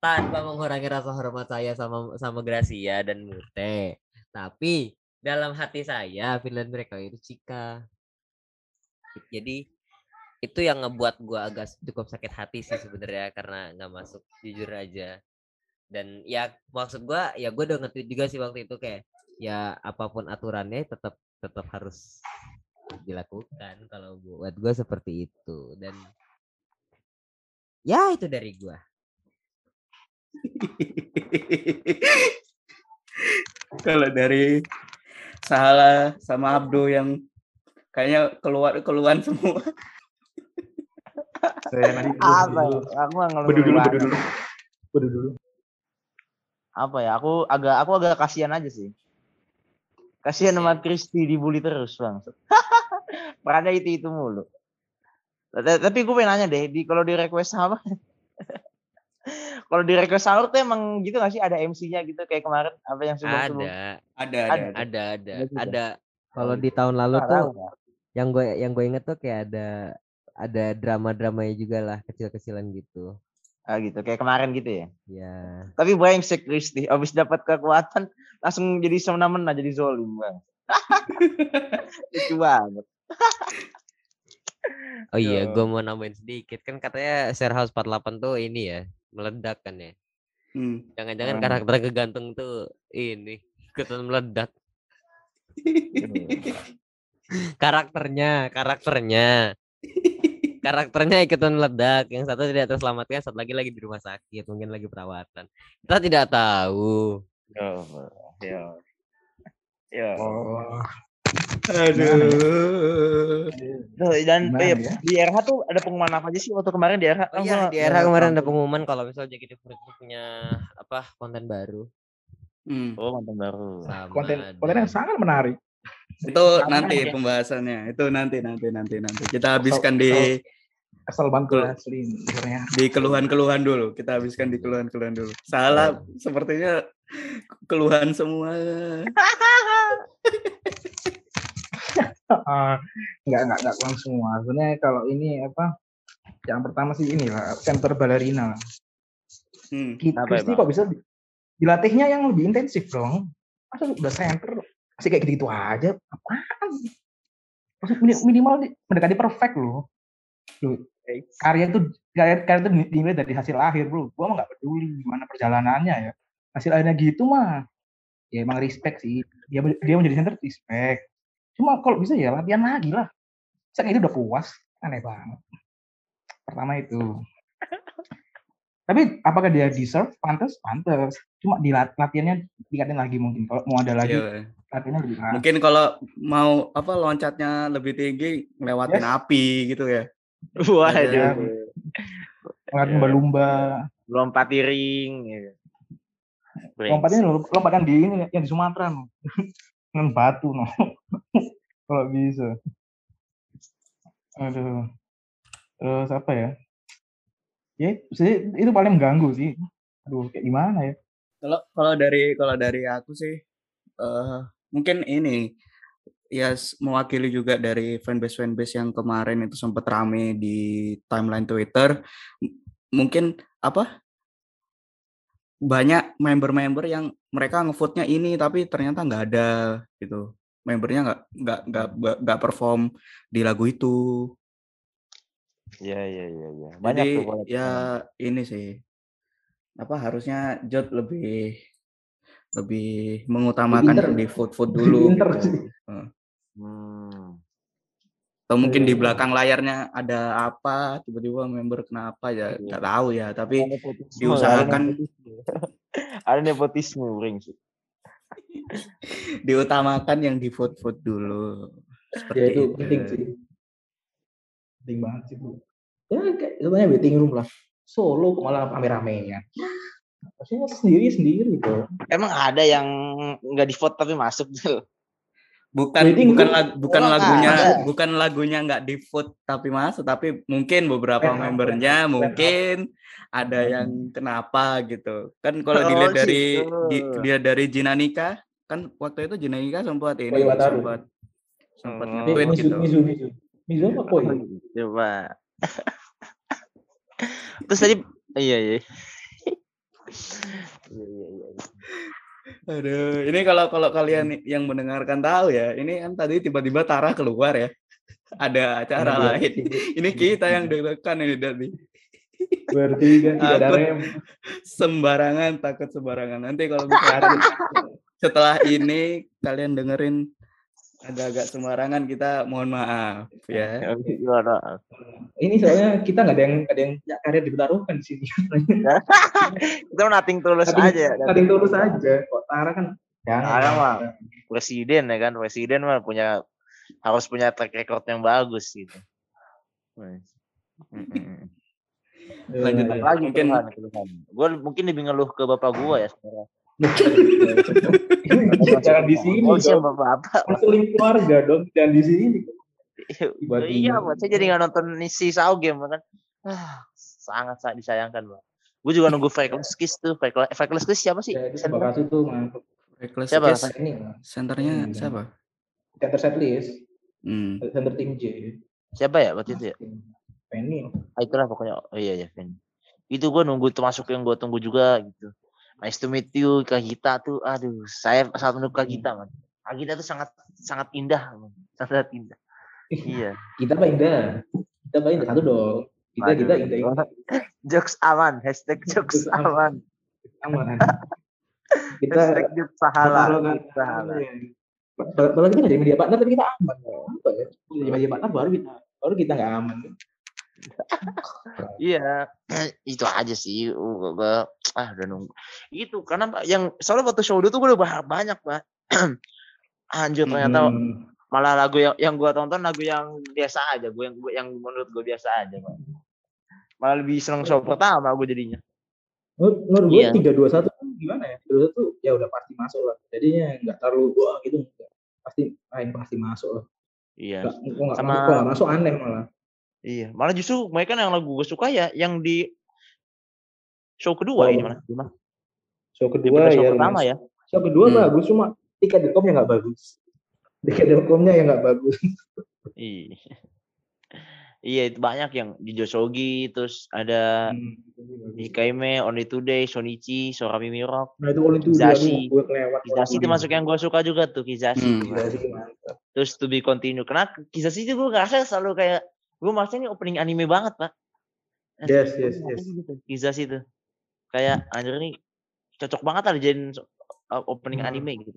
tanpa mengurangi rasa hormat saya sama sama Gracia dan Mute tapi dalam hati saya Finland mereka itu Cika. Jadi itu yang ngebuat gue agak cukup sakit hati sih sebenarnya karena nggak masuk jujur aja. Dan ya maksud gue ya gue udah ngerti juga sih waktu itu kayak ya apa pun aturannya tetap tetap harus dilakukan kalau buat gue seperti itu dan ya itu dari gua Kalau dari Salah sama Abdo yang kayaknya keluar keluhan semua. Saya nanti Apa ya? Aku nggak ngeluh Bedu dulu, bedu dulu. Bedu dulu. Apa ya? Aku agak aku agak kasihan aja sih. Kasihan sama Kristi dibully terus bang. Perannya itu itu mulu. Tapi gue pengen nanya deh, di kalau di request sama, kalau di request sahur tuh emang gitu gak sih ada MC-nya gitu kayak kemarin apa yang sebelum sebelum ada Ada, Ada. ada. ada ada Ada kalau di tahun lalu tuh Kak. yang gue yang gue inget tuh kayak ada ada drama dramanya juga lah kecil-kecilan gitu Ah gitu kayak kemarin gitu ya. ya Tapi brengsek Kristi, abis dapat kekuatan langsung jadi semena-mena jadi zolim bang. Lucu banget. oh iya gue mau nambahin sedikit kan katanya share house 48 tuh ini ya meledak kan ya Hmm. Jangan-jangan Ah. karakter kegantung tuh ini ikutan meledak. Karakternya, karakternya. Karakternya ikutan meledak. Yang satu tidak terselamatkan, satu lagi lagi di rumah sakit, mungkin lagi perawatan. Kita tidak tahu. Ya, ya. Ya. Oh, Aduh. Tuh, Dan Gimana eh, ya? di RH tuh ada pengumuman apa aja sih waktu kemarin di RH? Oh iya, di era kemarin ada pengumuman kalau misalnya itu punya apa konten baru. Hmm. Oh, mantan baru. Sama konten ada- konten yang sangat menarik. Itu Sama nanti aja. pembahasannya. Itu nanti nanti nanti nanti. Kita habiskan di Asal bantu Betul. asli sebenarnya. di keluhan-keluhan dulu. Kita habiskan di keluhan-keluhan dulu. Salah sepertinya keluhan semua. Ah, nggak nggak nggak kurang semua. Sebenarnya kalau ini apa? Yang pertama sih inilah center balerina. Hmm. Kita ya, Kristi Bang? kok bisa di- dilatihnya yang lebih intensif dong. Masa udah center masih kayak gitu, aja? Apaan? Minimal mendekati perfect loh. Loh, karya itu karya, karya itu dinilai dari hasil akhir bro. Gua mah nggak peduli gimana perjalanannya ya. Hasil akhirnya gitu mah. Ya emang respect sih. Dia dia menjadi center respect. Cuma kalau bisa ya latihan lagi lah. Saya itu udah puas. Aneh banget. Pertama itu. Tapi apakah dia deserve? Pantas, pantas. Cuma di lat- latihannya dikatin lagi mungkin. Kalau mau ada lagi Iya. Latihannya lebih keras. Mungkin kalau mau apa loncatnya lebih tinggi ngelewatin Yes. api gitu ya. Waduh. Ada. Latihan Iya. lumba-lumba. Lompat tiring. gitu. Lompatnya lo- lompatan di ini yang di Sumatera no. Dengan batu no. Kalau bisa. Aduh. Terus apa ya? Ya, sih, itu paling mengganggu sih. Aduh, kayak gimana ya? Kalau kalau dari kalau dari aku sih eh mungkin ini ya mewakili juga dari fanbase fanbase yang kemarin itu sempat rame di timeline Twitter. Mungkin apa banyak member-member yang mereka ngevote-nya ini tapi ternyata nggak ada gitu. Membernya nggak nggak nggak nggak- perform di lagu itu. Iya, iya, iya, iya. Banyak Jadi tuh ya ini sih apa harusnya Jod lebih lebih mengutamakan pinter. di food food Lebih dulu gitu. Heeh. Hmm. Atau mungkin di Iya. belakang layarnya ada apa tiba-tiba member kenapa ya Iya. nggak tahu ya tapi Ada nepotisme, diusahakan ada nepotisme. brengsek. diutamakan yang di food food dulu. Seperti Ya itu penting sih. Penting banget sih, Bu. Ya kayak sebenarnya waiting room lah. Solo kok malah rame-ramean. Harusnya sendiri-sendiri tuh. Emang ada yang nggak di vote tapi masuk tuh. Bukan Waiting bukan room. lag- bukan Oh, lagunya ada. bukan lagunya nggak di vote tapi masuk tapi mungkin beberapa up, membernya up. mungkin ada yang kenapa gitu kan kalau Oh, dilihat dari gitu. di- dilihat dari Jinanika kan waktu itu Jinanika sempat ini Koi sempat sempat Oh. nge-tweet Mizu, gitu Mizu, Mizu. Mizu apa koi? Coba. Terus tadi iya iya. Iya iya iya. Aduh, ini kalau kalau kalian yang mendengarkan tahu ya, ini kan tadi tiba-tiba Tara keluar ya. Ada acara dia lain. Ini kita yang deg-degan ini dari Bertiga tidak ada rem. sembarangan, takut sembarangan. Nanti kalau misalnya setelah ini kalian dengerin agak-agak sembarangan kita mohon maaf ya. Gimana? Ini soalnya kita nggak ada yang ada yang punya karya ditaruhkan di sini. Kita mau nating tulus aja. Nating tulus aja. Kok Tara kan jangan. Tara mah. Presiden ya kan, presiden mah punya harus punya track record yang bagus gitu. Lanjut. Lagi Mungkin-. Gue mungkin lebih ngeluh ke bapak gua ya sekarang. Jangan di sini Oh, dong. bapak-bapak. Konseling keluarga dong, jangan di sini. Buat iya, buat saya jadi nggak nonton si Sao Game kan. Ah, sangat sangat disayangkan, Bang. Gue juga nunggu Freckles Kiss tuh. Freckles Freckles Kiss siapa sih? Ya, itu Center- bakal tuh mantap. Reckless Siapa? Kiss, Ini senternya Hmm. siapa? Center set list, Hmm. center tim J. Siapa ya waktu itu ya? Penny. Ah, itulah pokoknya. Oh iya ya, Vin. Itu gue nunggu termasuk yang gue tunggu juga gitu. Nice to meet you, Kak Gita tuh. Aduh, saya sangat menunggu Kak Gita, man. Kak Gita tuh sangat sangat indah, man. sangat indah. Iya. Kita apa indah? Kita apa indah? Satu dong. Kita kita indah. indah. Jokes aman, hashtag jokes Jokes aman. aman. kita Hashtag Jut Sahala. kalau Sahala. kita nggak jadi media partner tapi kita aman. Apa ya? Jadi media partner baru kita baru kita nggak aman. Iya, itu aja sih. Gua, gua- ah udah nunggu. Itu karena Pak, yang soalnya waktu show dulu tuh gue udah bahas banyak pak. Anjir ternyata Hmm. malah lagu yang yang gue tonton lagu yang biasa aja. Gue yang gua, yang menurut gue biasa aja pak. Malah lebih seneng show pertama gue jadinya. Menurut, gue Iya. tiga dua satu gimana ya? Tiga dua satu ya udah pasti masuk lah. Jadinya nggak terlalu wah gitu. Pasti main pasti masuk lah. Iya. Kok nggak Sama- masuk, masuk aneh malah. Iya. Malah justru mereka yang lagu gue suka ya yang di show kedua Oh, ini mana? Gimana? Show kedua show ya. pertama ya. Show kedua Hmm. bagus cuma tiket.com yang nggak bagus. Tiket.com-nya yang nggak bagus. Iya. Iya itu banyak yang di Josogi terus ada Hmm. Hikaime, Only Today, Shonichi, Sorami Mirok, Nah itu dia Kizashi. gue kelewat. Kizashi itu masuk yang gue suka juga tuh Kizashi. Hmm. tuh. Kizashi mantap. Terus To Be Continue. Karena Kizashi itu gue ngerasa selalu kayak gue merasa ini opening anime banget pak. Nah, Yes, yes, yes. Gitu. Kizashi itu kayak anjir ini cocok banget so- uh, opening Hmm. anime gitu.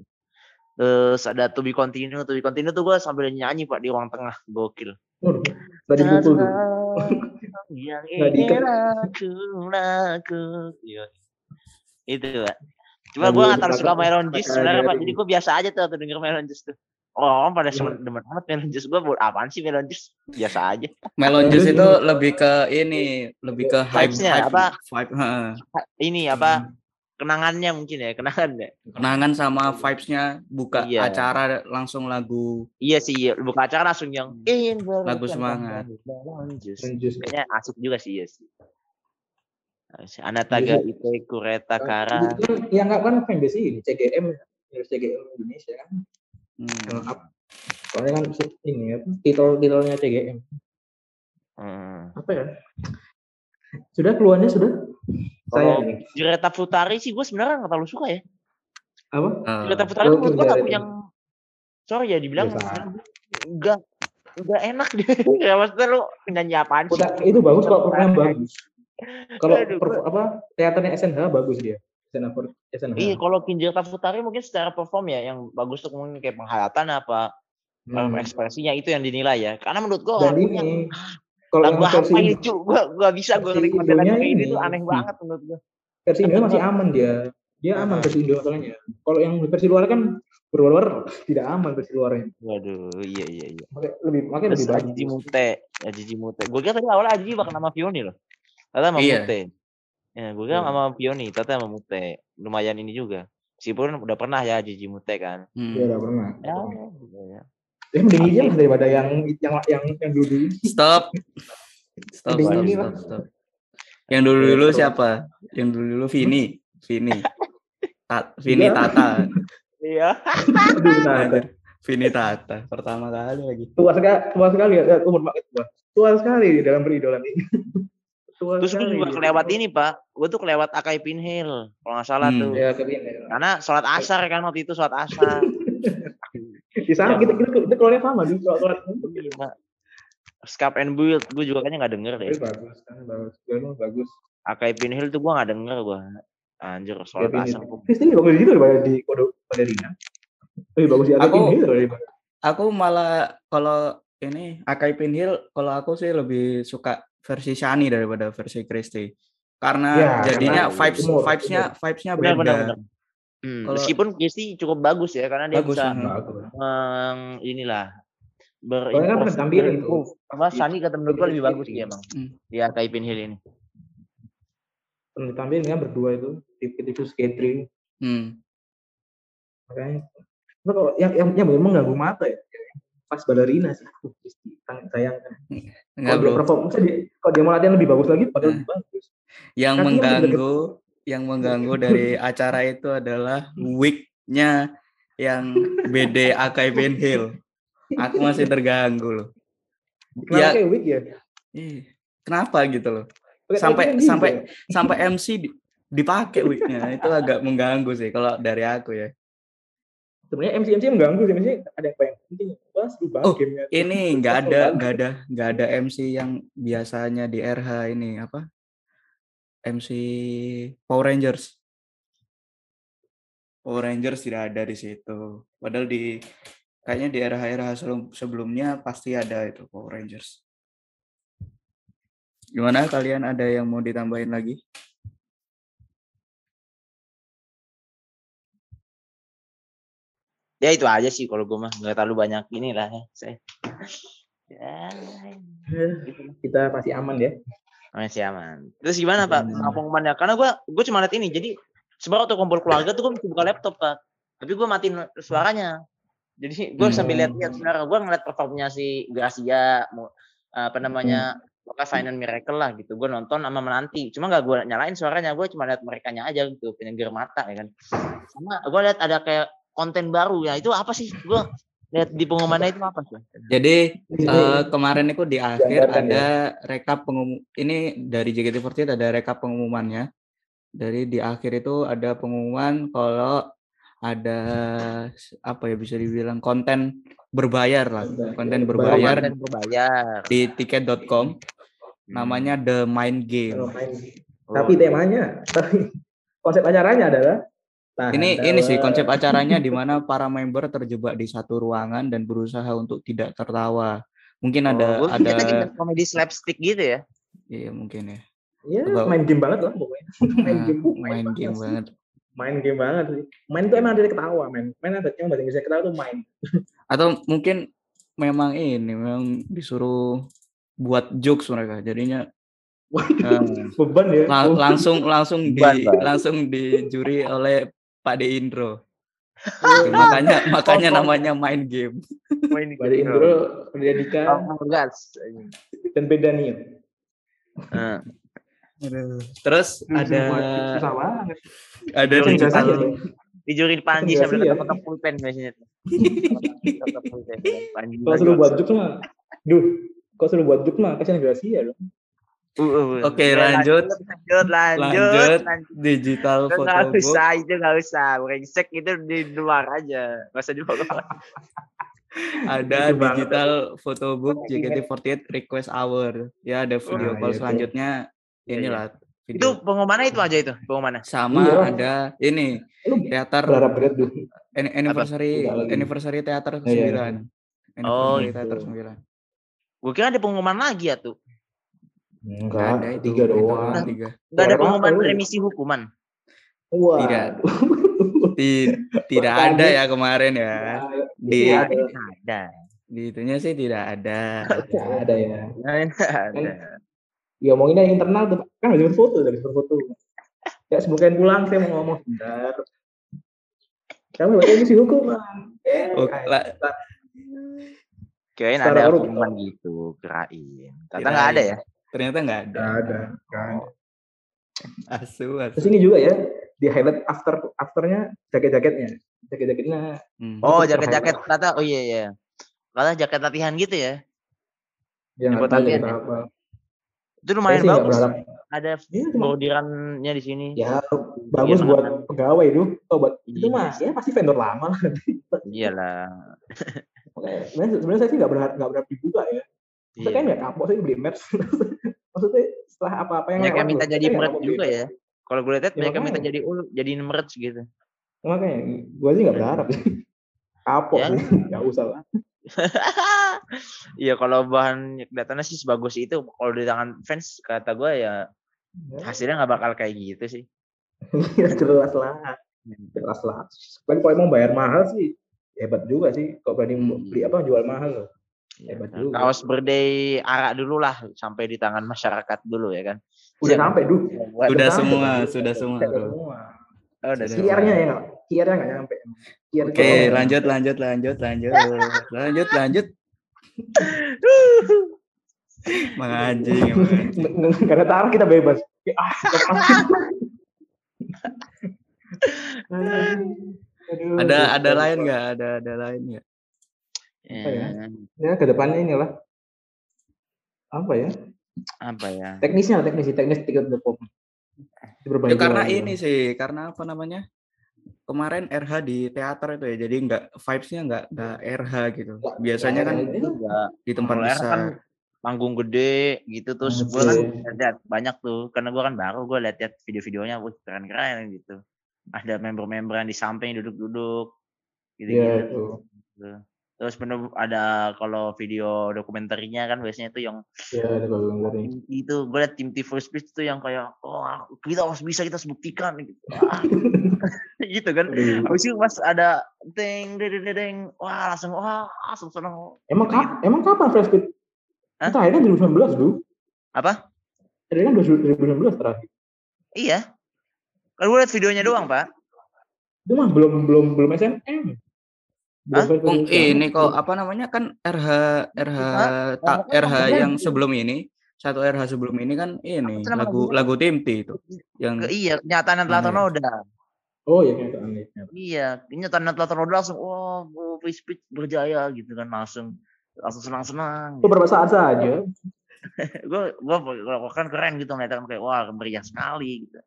Terus ada To Be Continue, To Be Continue tuh gue sambil nyanyi pak di ruang tengah, gokil. Nggak dipukul tuh. yang Nggak ingin aku laku. Iya. Itu pak. Cuma gue gak terlalu suka Juice pakai sebenarnya pak. Jadi gue biasa aja tuh waktu denger Melon Juice tuh. Oh, orang pada Iya. semen demen amat Melon Juice. Gue buat apaan sih Melon Juice? Biasa aja. Melon Juice Terus itu lebih ke ini, lebih ke hype Vibes-nya, hype, apa? vibe, heeh. Ha- Ini apa? Kenangannya mungkin ya, kenangan ya. kenangan sama vibes-nya buka Iya. acara langsung lagu Iya sih, iya. buka acara langsung yang ingin Lagu berikan semangat. Melon Juice. Lanjut. Kayaknya asik juga sih, iya sih. Anataga Iya Ite Kureta Kara. Yang nggak kan fanbase ini CGM CGM Indonesia kan. Hmm. Soalnya kan ini apa titel titelnya CGM. Hmm. Apa ya? Sudah keluarnya sudah? Saya Kalau ini. Jureta Futari sih gue sebenarnya nggak terlalu suka ya. Apa? Eh, Jureta Futari tuh menurut gue lagu yang sorry ya dibilang enggak enggak enak deh. ya maksudnya lu penyanyi apaan sih? Putar- itu bagus kok performanya bagus. Kalau apa teaternya SNH bagus dia. SNH per- SNH. Iya, kalau Kinjata Futari mungkin secara perform ya yang bagus tuh mungkin kayak penghayatan apa Hmm. um, ekspresinya itu yang dinilai ya. Karena menurut gua Dan lagunya ini kalau lagu yang apa ini cuy? Gua gua bisa gua versi nikmatin lagu kayak ini ini. tuh aneh Hmm. banget menurut gua. versi Indo masih aman dia. Dia aman versi Indo masalahnya. Kalau yang versi luar kan berluar tidak aman versi luarnya. Waduh, iya iya iya. Makanya lebih makanya Terus lebih bagus. Ajiji Mute, Ajiji Mute. Gua kira tadi awalnya Ajiji bakal nama Pioni loh. Ternyata sama Iya. Mute. Ya, gua kira Iya. sama Pioni, ternyata sama Mute. Lumayan ini juga. Meskipun udah pernah ya Ajiji Mute kan. hmm. Dia udah pernah. Ya, gitu ya. Ya mending ini lah daripada yang yang yang yang dulu dulu. Stop. Stop, stop, stop. Yang dulu-dulu Terus. siapa? Yang dulu-dulu Vini. Vini. Ta Vini Iya. Tata. Iya. Vini Tata. Pertama kali lagi. tua sekali, tua sekali ya, umur banget tua. Tua sekali dalam beridolan ini. tua Terus gue juga kelewat ini pak, gue tuh kelewat Akai Pinhill, kalau nggak salah Hmm. tuh. Ya, ya. Karena sholat asar kan waktu itu sholat asar. Di sana kita kita kita keluarnya sama di sholat Iya. Scap and Build, gue juga kayaknya nggak denger deh. Tapi bagus kan bagus. Bagus. Akai Pinhill tuh gue nggak denger gue. Anjir, sholat Kevin asar. lebih bagus gitu daripada di kode pada Rina. Lebih bagus di Aku- Akin daripada. Aku malah kalau ini Akai Pinhill kalau aku sih lebih suka versi Shani daripada versi Christy. Karena Ya, jadinya karena vibes umur, vibes-nya vibes-nya Benar, beda. benar, benar. Hmm, Kalau- meskipun Kisti cukup bagus ya, karena dia Bagus, bisa. Bagus. meng, inilah Soalnya kan berimprove. Apa Shani kata menurut gue lebih bagus dia Hmm. emang. Hmm. Di Akai Pinhill ini. Ditampilin kan berdua itu itu skatering. Hmm. Makanya kalau yang yang yang benar mengganggu mata ya. Pas balerina sih. Aduh, Kristi, sayang sayang. Enggak, Kalau dia Bro. perform, maksudnya dia, kalau dia mau latihan lebih bagus lagi, padahal Nah. lebih bagus. Yang masih mengganggu yang mengganggu dari acara itu adalah wig-nya yang BD Akai Pinhill. Aku masih terganggu loh. Kenapa Ya, kayak wig ya? ih, kenapa gitu loh? Sampai gitu sampai ya? sampai MC di- dipakai wig-nya. Itu agak mengganggu sih kalau dari aku ya. Sebenarnya MC MC mengganggu sih, MC ada yang paling penting. Wah, seru banget Oh, gamenya. Ini nggak ada nggak ada nggak ada MC yang biasanya di RH ini apa? MC Power Rangers. Power Rangers tidak ada di situ. Padahal di kayaknya di era-era sebelum- sebelumnya pasti ada itu Power Rangers. Gimana kalian ada yang mau ditambahin lagi? Ya itu aja sih kalau gue mah nggak terlalu banyak inilah ya. Saya. Ya, Kita masih aman ya. masih aman. Terus gimana Pak? Sama pengumumannya? Karena gue gue cuma lihat ini. Jadi sebenarnya waktu kumpul keluarga tuh gue mesti buka laptop Pak. Tapi gue matiin suaranya. Jadi gue sambil lihat-lihat sebenarnya gue ngeliat performnya si Gracia, apa namanya, pokoknya Final Miracle lah gitu. Gue nonton sama menanti. Cuma nggak gue nyalain suaranya. Gue cuma lihat mereka aja gitu, penyegar mata ya kan. Sama gue lihat ada kayak konten baru ya. Itu apa sih? Gue lihat di pengumumannya itu apa sih? Jadi eh, kemarin itu di akhir ada rekap pengumum ini dari JKT48 ada rekap pengumumannya. Dari di akhir itu ada pengumuman kalau ada apa ya bisa dibilang konten berbayar lah, konten berbayar Konten berbayar. di tiket.com Hmm. namanya The Mind Game. Oh, Tapi temanya, tapi konsep acaranya adalah tahan Ini ini sih konsep acaranya di mana para member terjebak di satu ruangan dan berusaha untuk tidak tertawa. Mungkin ada oh, ada komedi slapstick gitu ya. iya mungkin ya. Ya, Atau- main game banget lah pokoknya. main Nah, game, main game banget. Main game banget sih. Main tuh emang dari ketawa, main. Main ada yang bahasa Inggrisnya ketawa tuh main. Atau mungkin memang ini memang disuruh buat jokes mereka. Jadinya eh, Beban ya. la- Oh, langsung langsung di Beban, langsung dijuri oleh Pak De Indro. makanya makanya Oh, namanya main game. Main Pada Indro, Perdadika, Oh, gas. dan Pedania. Heeh. Terus ada banget. ada Sensasi ya. Dijurin Panji sambil ya. ketok pulpen biasanya. Kalau suruh buat jokes mah, duh, kalau suruh buat jokes mah kasihan Gracia dong. Uh, uh, uh. Oke, Udah, lanjut. lanjut, lanjut, Lanjut. lanjut. digital Nggak photobook. usah itu nggak usah, brengsek itu di luar aja, nggak usah dibawa. Ada Itu banget. digital photobook JKT48 request hour. Ya ada video Nah, call iya selanjutnya Iya, inilah Itu video. pengumumannya itu aja itu, pengumumannya. Sama Iya. ada ini teater anniversary anniversary teater Iya, iya. 9. Oh, gitu. teater 9. Gue kira ada pengumuman lagi ya tuh. Nggak ada Enggak, itu. tiga itu doang. tiga. Nggak ada pengumuman remisi hukuman. Wah. Tidak. Ti- tidak ada ya kemarin ya. Di Ada. Ada. di itunya sih tidak ada. Nggak ada ya. Ada. Ya omonginnya internal tuh, kan harus berfoto, harus berfoto. Ya sebelum pulang saya mau ngomong sebentar. Kamu baca ini sih hukuman. Eh, Oh, Kirain ada pengumuman gitu, kirain. Ternyata Kirain. nggak ada ya. Ternyata nggak ada. Nggak ada. nggak ada. Asu, asu. Terus ini juga ya di highlight after afternya jaket-jaketnya, jaket-jaketnya. Hmm. Oh, Itu jaket-jaket kata, oh iya iya. Kata jaket latihan gitu ya. yang buat nggak tahu latihan ya? apa. Itu Saya lumayan bagus. berharap. Ada Iya, cuma- bordirannya di sini. Ya bagus Iya, buat kan. pegawai itu. Oh, buat itu Iya. mah ya pasti vendor lama. Iyalah. Sebenarnya sebenarnya saya sih nggak berharap nggak berharap dibuka ya. Maksudnya kan Iya. nggak kapok sih beli merch. Maksudnya setelah apa-apa yang lewat minta jadi merch juga ya. Kalau gue lihat Ya, banyak yang minta jadi ul, jadiin merch gitu. Makanya gue sih nggak berharap sih. Kapok Ya. sih, nggak usah lah. Iya kalau bahan kelihatannya sih sebagus itu kalau di tangan fans kata gue ya Ya, hasilnya nggak bakal kayak gitu sih. ya jelas lah, jelas lah. Tapi kalau emang bayar mahal sih hebat juga sih. Kok berani Hmm. beli apa jual mahal loh. Iya, Hebat benar. juga. Kaos birthday arak dulu lah sampai di tangan masyarakat dulu ya kan. Udah Siap. sampai duh. Buat- Sudah sampai, semua, sudah semua, Sudah semua. Oh, udah Sudah. semua. QR-nya ya nggak? QR-nya nggak nyampe. QR Oke, lanjut, lanjut, lanjut, lanjut, lanjut, lanjut. Mang anjing, emang anjing. Karena taruh kita bebas. Ya, Ah. Aduh, Ada ada lain nggak? Ada ada lain nggak? Apa ya? Eh, Ya ke depannya inilah apa ya? apa ya? Teknisnya lah, teknis teknis tiket pop. Ya karena ini sih, karena apa namanya? Kemarin RH di teater itu ya, jadi nggak vibes-nya nggak nggak RH gitu. Biasanya kan nggak ada. juga di tempat Kalau R kan besar. panggung gede gitu terus gue kan iya. lihat banyak tuh karena gue kan baru gue lihat-lihat video-videonya wah keren-keren gitu ada member-member yang di samping duduk-duduk gitu Iya, gitu itu. Terus bener ada kalau video dokumenterinya kan biasanya tuh yang Iya, ada tim T itu gue liat tim T first speech tuh yang kayak oh kita harus bisa kita harus buktikan gitu gitu kan habis itu pas ada deng deng deng deng wah langsung wah langsung seneng Emang Gitu. kap, emang kapan Fresh Fit? Hah? Itu akhirnya 2019 dulu. apa kan 2019 terakhir. iya kan gue liat videonya doang pak Itu mah belum belum belum SNM. Hah? Oh, ini kok apa namanya kan RH RH tak Oh, RH maksudnya yang sebelum ini satu RH sebelum ini kan ini lagu lagu tim T itu yang iya kenyataan yang telah ya? ternoda Oh iya kenyataan iya kenyataan yang telah ternoda langsung wah oh, free speech berjaya gitu kan langsung langsung senang-senang Beberapa saat saja. gue gue kan keren gitu ngeliatnya kan kayak wah meriah sekali gitu.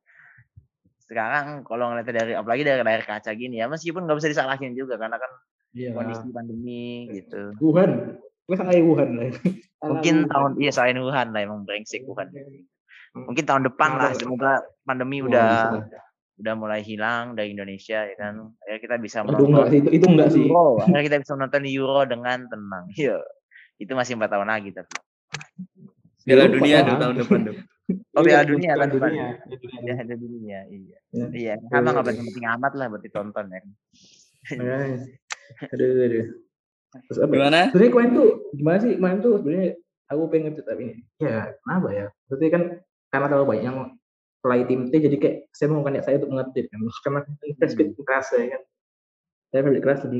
Sekarang kalau ngeliatnya dari apalagi dari layar kaca gini ya meskipun nggak bisa disalahin juga karena kan Iya. kondisi pandemi gitu Wuhan. Gue salah Wuhan lah. mungkin tahun iya selain Wuhan lah emang brengsek Wuhan mungkin tahun depan lah semoga pandemi udah udah mulai hilang dari Indonesia ya kan ya kita bisa Aduh enggak menonton sih, itu, itu enggak sih. Euro akhirnya kita bisa menonton Euro dengan tenang iya itu masih empat tahun lagi tapi Piala Dunia lah. tuh tahun depan tuh. Oh, Iya, Piala Dunia kan depan. ya ada dunia iya Ya. iya Iya, sama nggak iya. penting amat lah buat ditonton ya kan. Aduh, aduh. Terus apa? ya? Gimana? Sebenarnya kemarin tuh gimana sih? Kemarin tuh sebenarnya aku pengen ngerti tapi ini. Ya, kenapa ya? Berarti kan karena terlalu banyak yang play tim T jadi kayak saya mau kayak saya untuk mengerti kan. Karena fresh fit keras ya kan. Saya fit keras jadi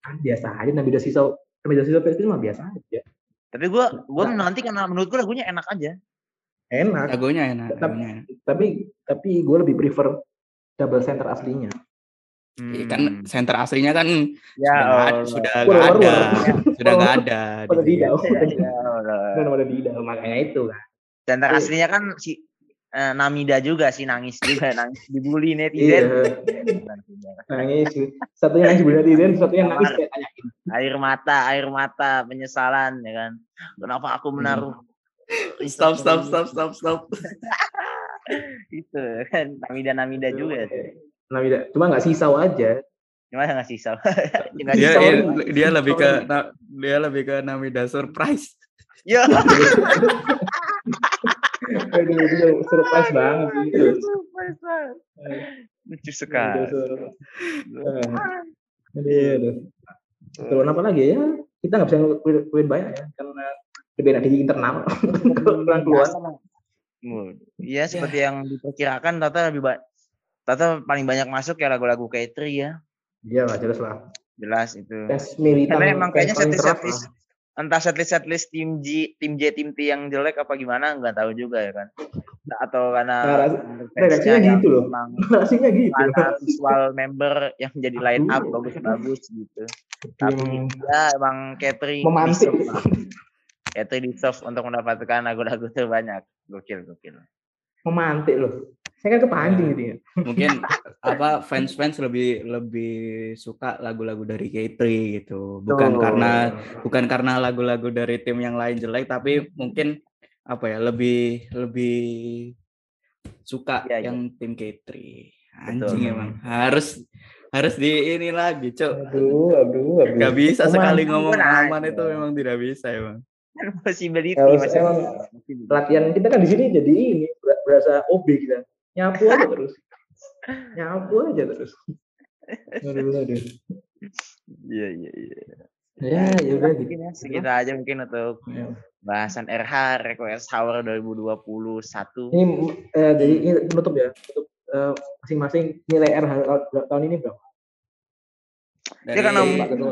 kan biasa aja Nabi Dasisa Nabi Dasisa fresh fit mah biasa aja. tapi gua gua Nah. nanti karena menurut gua lagunya enak aja Enak. Lagunya enak. Tetap- lagunya. Tapi tapi gue lebih prefer double center aslinya. Iya, Kan center aslinya kan Hmm. ya sudah nggak sudah waduh, ada, sudah nggak ada. Di- tidak. Kan tidak makanya itu kan. Center Iya. aslinya kan si eh, Namida juga sih nangis juga nangis dibully Iya. netizen Nangis. Satunya nangis bulan netizen, satunya nangis kayak tanyain. air mata air mata penyesalan ya kan kenapa aku menaruh Stop, stop, stop, stop, stop. itu kan Namida Namida juga tuh. Tidak. Cuma nggak sisau aja. gimana nggak sisau nggak Dia, sisau dia, dia lebih ke na- dia lebih ke Namida surprise. ya Aduh, itu surprise banget gitu. lucu sekali aduh. Kalau apa lagi ya? Kita nggak bisa ngelakuin banyak ya, karena perbedaan di internal. Kalau pulang keluar. Iya seperti yang diperkirakan Tata lebih banyak Tata paling banyak masuk ya lagu-lagu K3 ya Iya lah, jelas lah. jelas itu karena emang kayaknya setlist setlist entah setlist setlist tim J tim J tim T yang jelek apa gimana nggak tahu juga ya kan Nah, atau karena Nah, redaksinya yang gitu loh. Rasanya gitu. karena visual member yang jadi line up bagus-bagus gitu tapi Yang ya emang Catering memantik. Catering deserve untuk mendapatkan lagu-lagu terbanyak gokil gokil Memantik loh. Saya kan kepancing gitu ya. Mungkin apa fans-fans lebih lebih suka lagu-lagu dari K3 gitu. Bukan Betul. karena bukan karena lagu-lagu dari tim yang lain jelek tapi mungkin apa ya lebih lebih suka Iya, iya. yang tim K3 anjing Betul. emang harus harus di ini lagi cok Aduh, aduh, aduh. Gak bisa Emang- sekali ngomong aman itu memang tidak bisa emang possibility Kalau masih emang possibility. Latihan kita kan di sini jadi ini ber- berasa OB kita. Nyapu aja terus. Nyapu aja terus. Aduh, aduh. iya iya iya Ya, ya udah gitu. mungkin ya segitu aja mungkin untuk Ya. bahasan RH Request Hour 2021 Ini eh, jadi ini penutup ya. Penutup eh, masing-masing nilai RH tahun ini berapa? dari karena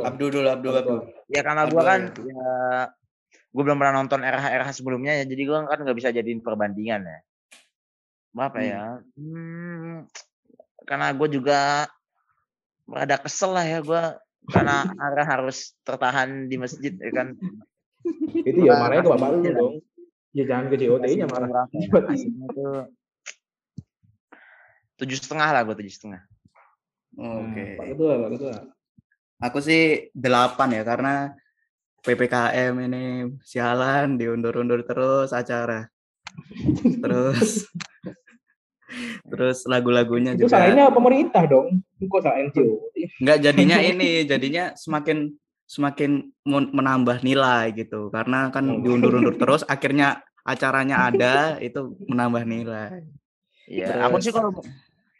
Abdul dulu Abdul Abdul ya karena gua kan ya gue belum pernah nonton RH RH sebelumnya ya jadi gua kan nggak bisa jadiin perbandingan ya apa Hmm. ya hmm, karena gue juga rada kesel lah ya gua karena RH harus tertahan di masjid ya kan Itu ya marahnya ke bapak lu dong. Ya jangan ke JOT-nya marah. Aslinya tuh tujuh setengah lah gue tujuh setengah oke Pak Ketua, Pak Ketua. aku sih delapan ya karena ppkm ini sialan diundur-undur terus acara terus terus lagu-lagunya Itu juga salahnya pemerintah dong. Kok salah NGO? nggak jadinya ini jadinya semakin semakin men- menambah nilai gitu karena kan Oh. diundur-undur terus akhirnya acaranya ada itu menambah nilai Iya, aku sih kalau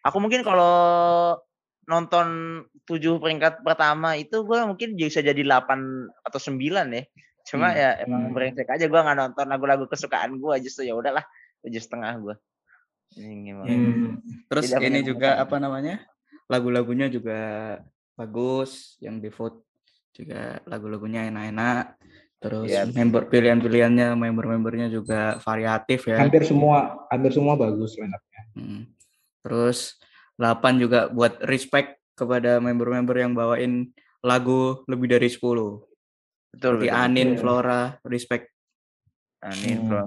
aku mungkin kalau nonton tujuh peringkat pertama itu gue mungkin bisa jadi 8 atau 9 ya. Cuma Hmm. ya emang Hmm. brengsek aja gue nggak nonton lagu-lagu kesukaan gue justru ya udahlah tujuh setengah gue. Gimana? Hmm. terus Tidak ini juga apa namanya lagu-lagunya juga bagus yang di vote juga lagu-lagunya enak-enak terus Iya. member pilihan-pilihannya member-membernya juga variatif ya Hampir semua, hampir semua bagus up-nya. Hmm. Terus 8 juga buat respect kepada member-member yang bawain lagu lebih dari 10. Betul. Seperti betul. Anin, betul. Flora, respect. Anin, Hmm. Flora.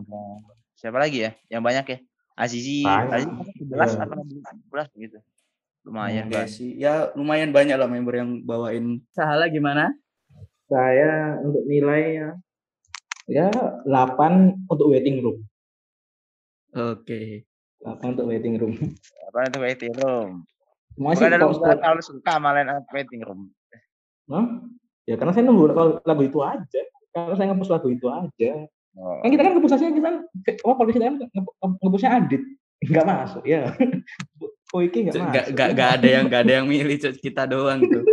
Siapa lagi ya? Yang banyak ya? Azizi. Azizi kan 11 Iya. apa 11 gitu. Lumayan Oke sih. Ya lumayan banyak lah member yang bawain. Sahala gimana? Saya untuk nilai ya, ya 8 untuk waiting room. Oke. 8 untuk waiting room. Apa itu waiting room? Masih Bukan ada terlalu suka up waiting room. Hah? Ya karena saya nunggu lagu, lagu itu aja. Karena saya ngepost lagu itu aja. Oh. Kan kita kan ngepost kita oh kalau kita kan nge- nge- ngepostnya Adit. Enggak masuk, ya. Koiki enggak masuk. Gak, gak, gak ada yang gak ada yang milih Cuk. kita doang tuh.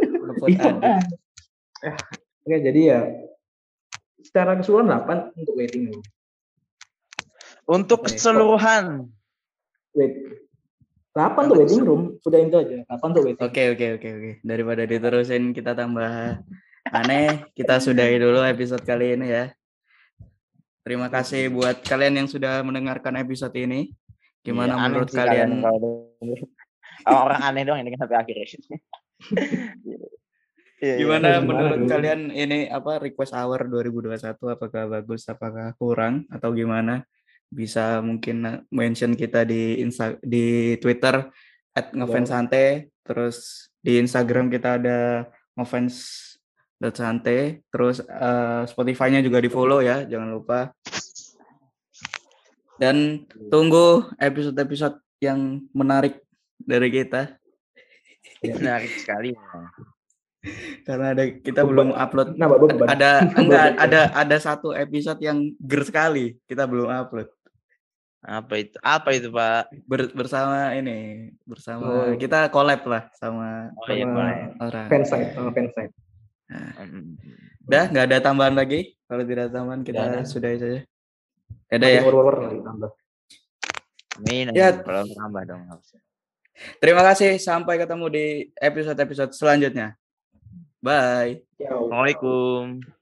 Iya, Adit. kan? Oke, jadi ya secara keseluruhan 8 untuk waiting room. Untuk Oke. keseluruhan. Wait. 8 untuk waiting room, udah itu aja. 8 untuk waiting. Oke oke oke oke. Daripada diterusin kita tambah aneh, kita sudahi dulu episode kali ini ya. Terima kasih buat kalian yang sudah mendengarkan episode ini. Gimana aneh menurut kalian? denger. Orang aneh doang yang dengar sampai akhir. Iya, iya. Gimana Gimana menurut dulu? kalian ini apa request hour 2021 apakah bagus apakah kurang atau gimana? Bisa mungkin mention kita di Insta di Twitter @ngefans_sante terus di Instagram kita ada ngefans.sante terus eh, Spotify-nya juga di-follow ya, jangan lupa. Dan tunggu episode-episode yang menarik dari kita Menarik sekali. karena ada kita belum upload Nah, ada enggak ada ada satu episode yang ger sekali kita belum upload Apa itu? Apa itu, Pak? Ber- bersama ini bersama Oh. kita collab lah sama Oh iya, orang fansite, sama fansite. Mm, udah nggak ada tambahan lagi kalau tidak ada tambahan kita ada. sudahi saja ada ya War-war lagi tambah. Amin. Ya. Kalau tambah dong terima kasih sampai ketemu di episode episode selanjutnya bye. Assalamualaikum.